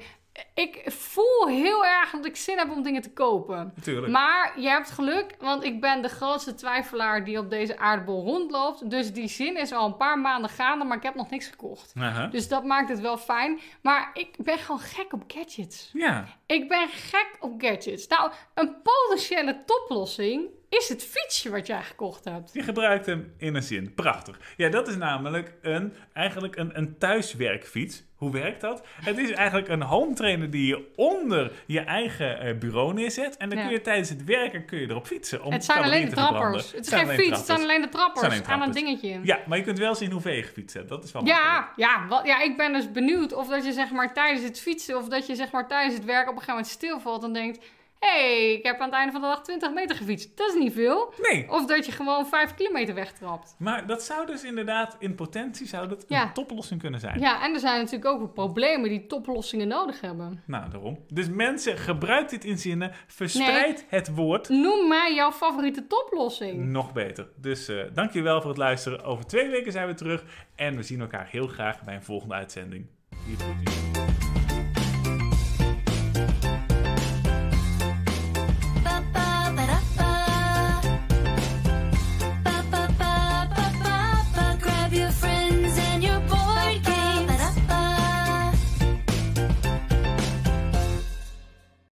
ik voel heel erg dat ik zin heb om dingen te kopen. Natuurlijk. Maar je hebt geluk, want ik ben de grootste twijfelaar die op deze aardbol rondloopt. Dus die zin is al een paar maanden gaande, maar ik heb nog niks gekocht. Dus dat maakt het wel fijn. Maar ik ben gewoon gek op gadgets. Ja, Ik ben gek op gadgets. Nou, een potentiële toplossing is het fietsje wat jij gekocht hebt. je gebruikt hem in een zin. Prachtig. Ja, dat is namelijk een, eigenlijk een, een thuiswerkfiets. Hoe werkt dat? Het is eigenlijk een home trainer die je onder je eigen eh, bureau neerzet. En dan Ja. kun je tijdens het werken kun je erop fietsen. Om het zijn alleen de trappers. Het is geen fiets, het zijn alleen de trappers Het alleen aan een dingetje. Ja, maar je kunt wel zien hoeveel je gefietst hebt. Dat is wel makkelijk. Ja, ja, wat, ja, ik ben dus benieuwd of dat je zeg maar tijdens het fietsen of dat je zeg maar tijdens het werk op een gegeven moment stilvalt en denkt: hey, ik heb aan het einde van de dag 20 meter gefietst. Dat is niet veel. Nee, Of dat je gewoon 5 kilometer wegtrapt. maar dat zou dus inderdaad in potentie zou dat Ja. een toplossing kunnen zijn. Ja, en er zijn natuurlijk ook problemen die toplossingen nodig hebben. Nou, daarom. Dus mensen, gebruik dit in zinnen. Verspreid het woord. Noem mij jouw favoriete toplossing. Nog beter. Dus eh dankjewel voor het luisteren. Over twee weken zijn we terug. En we zien elkaar heel graag bij een volgende uitzending. Hier.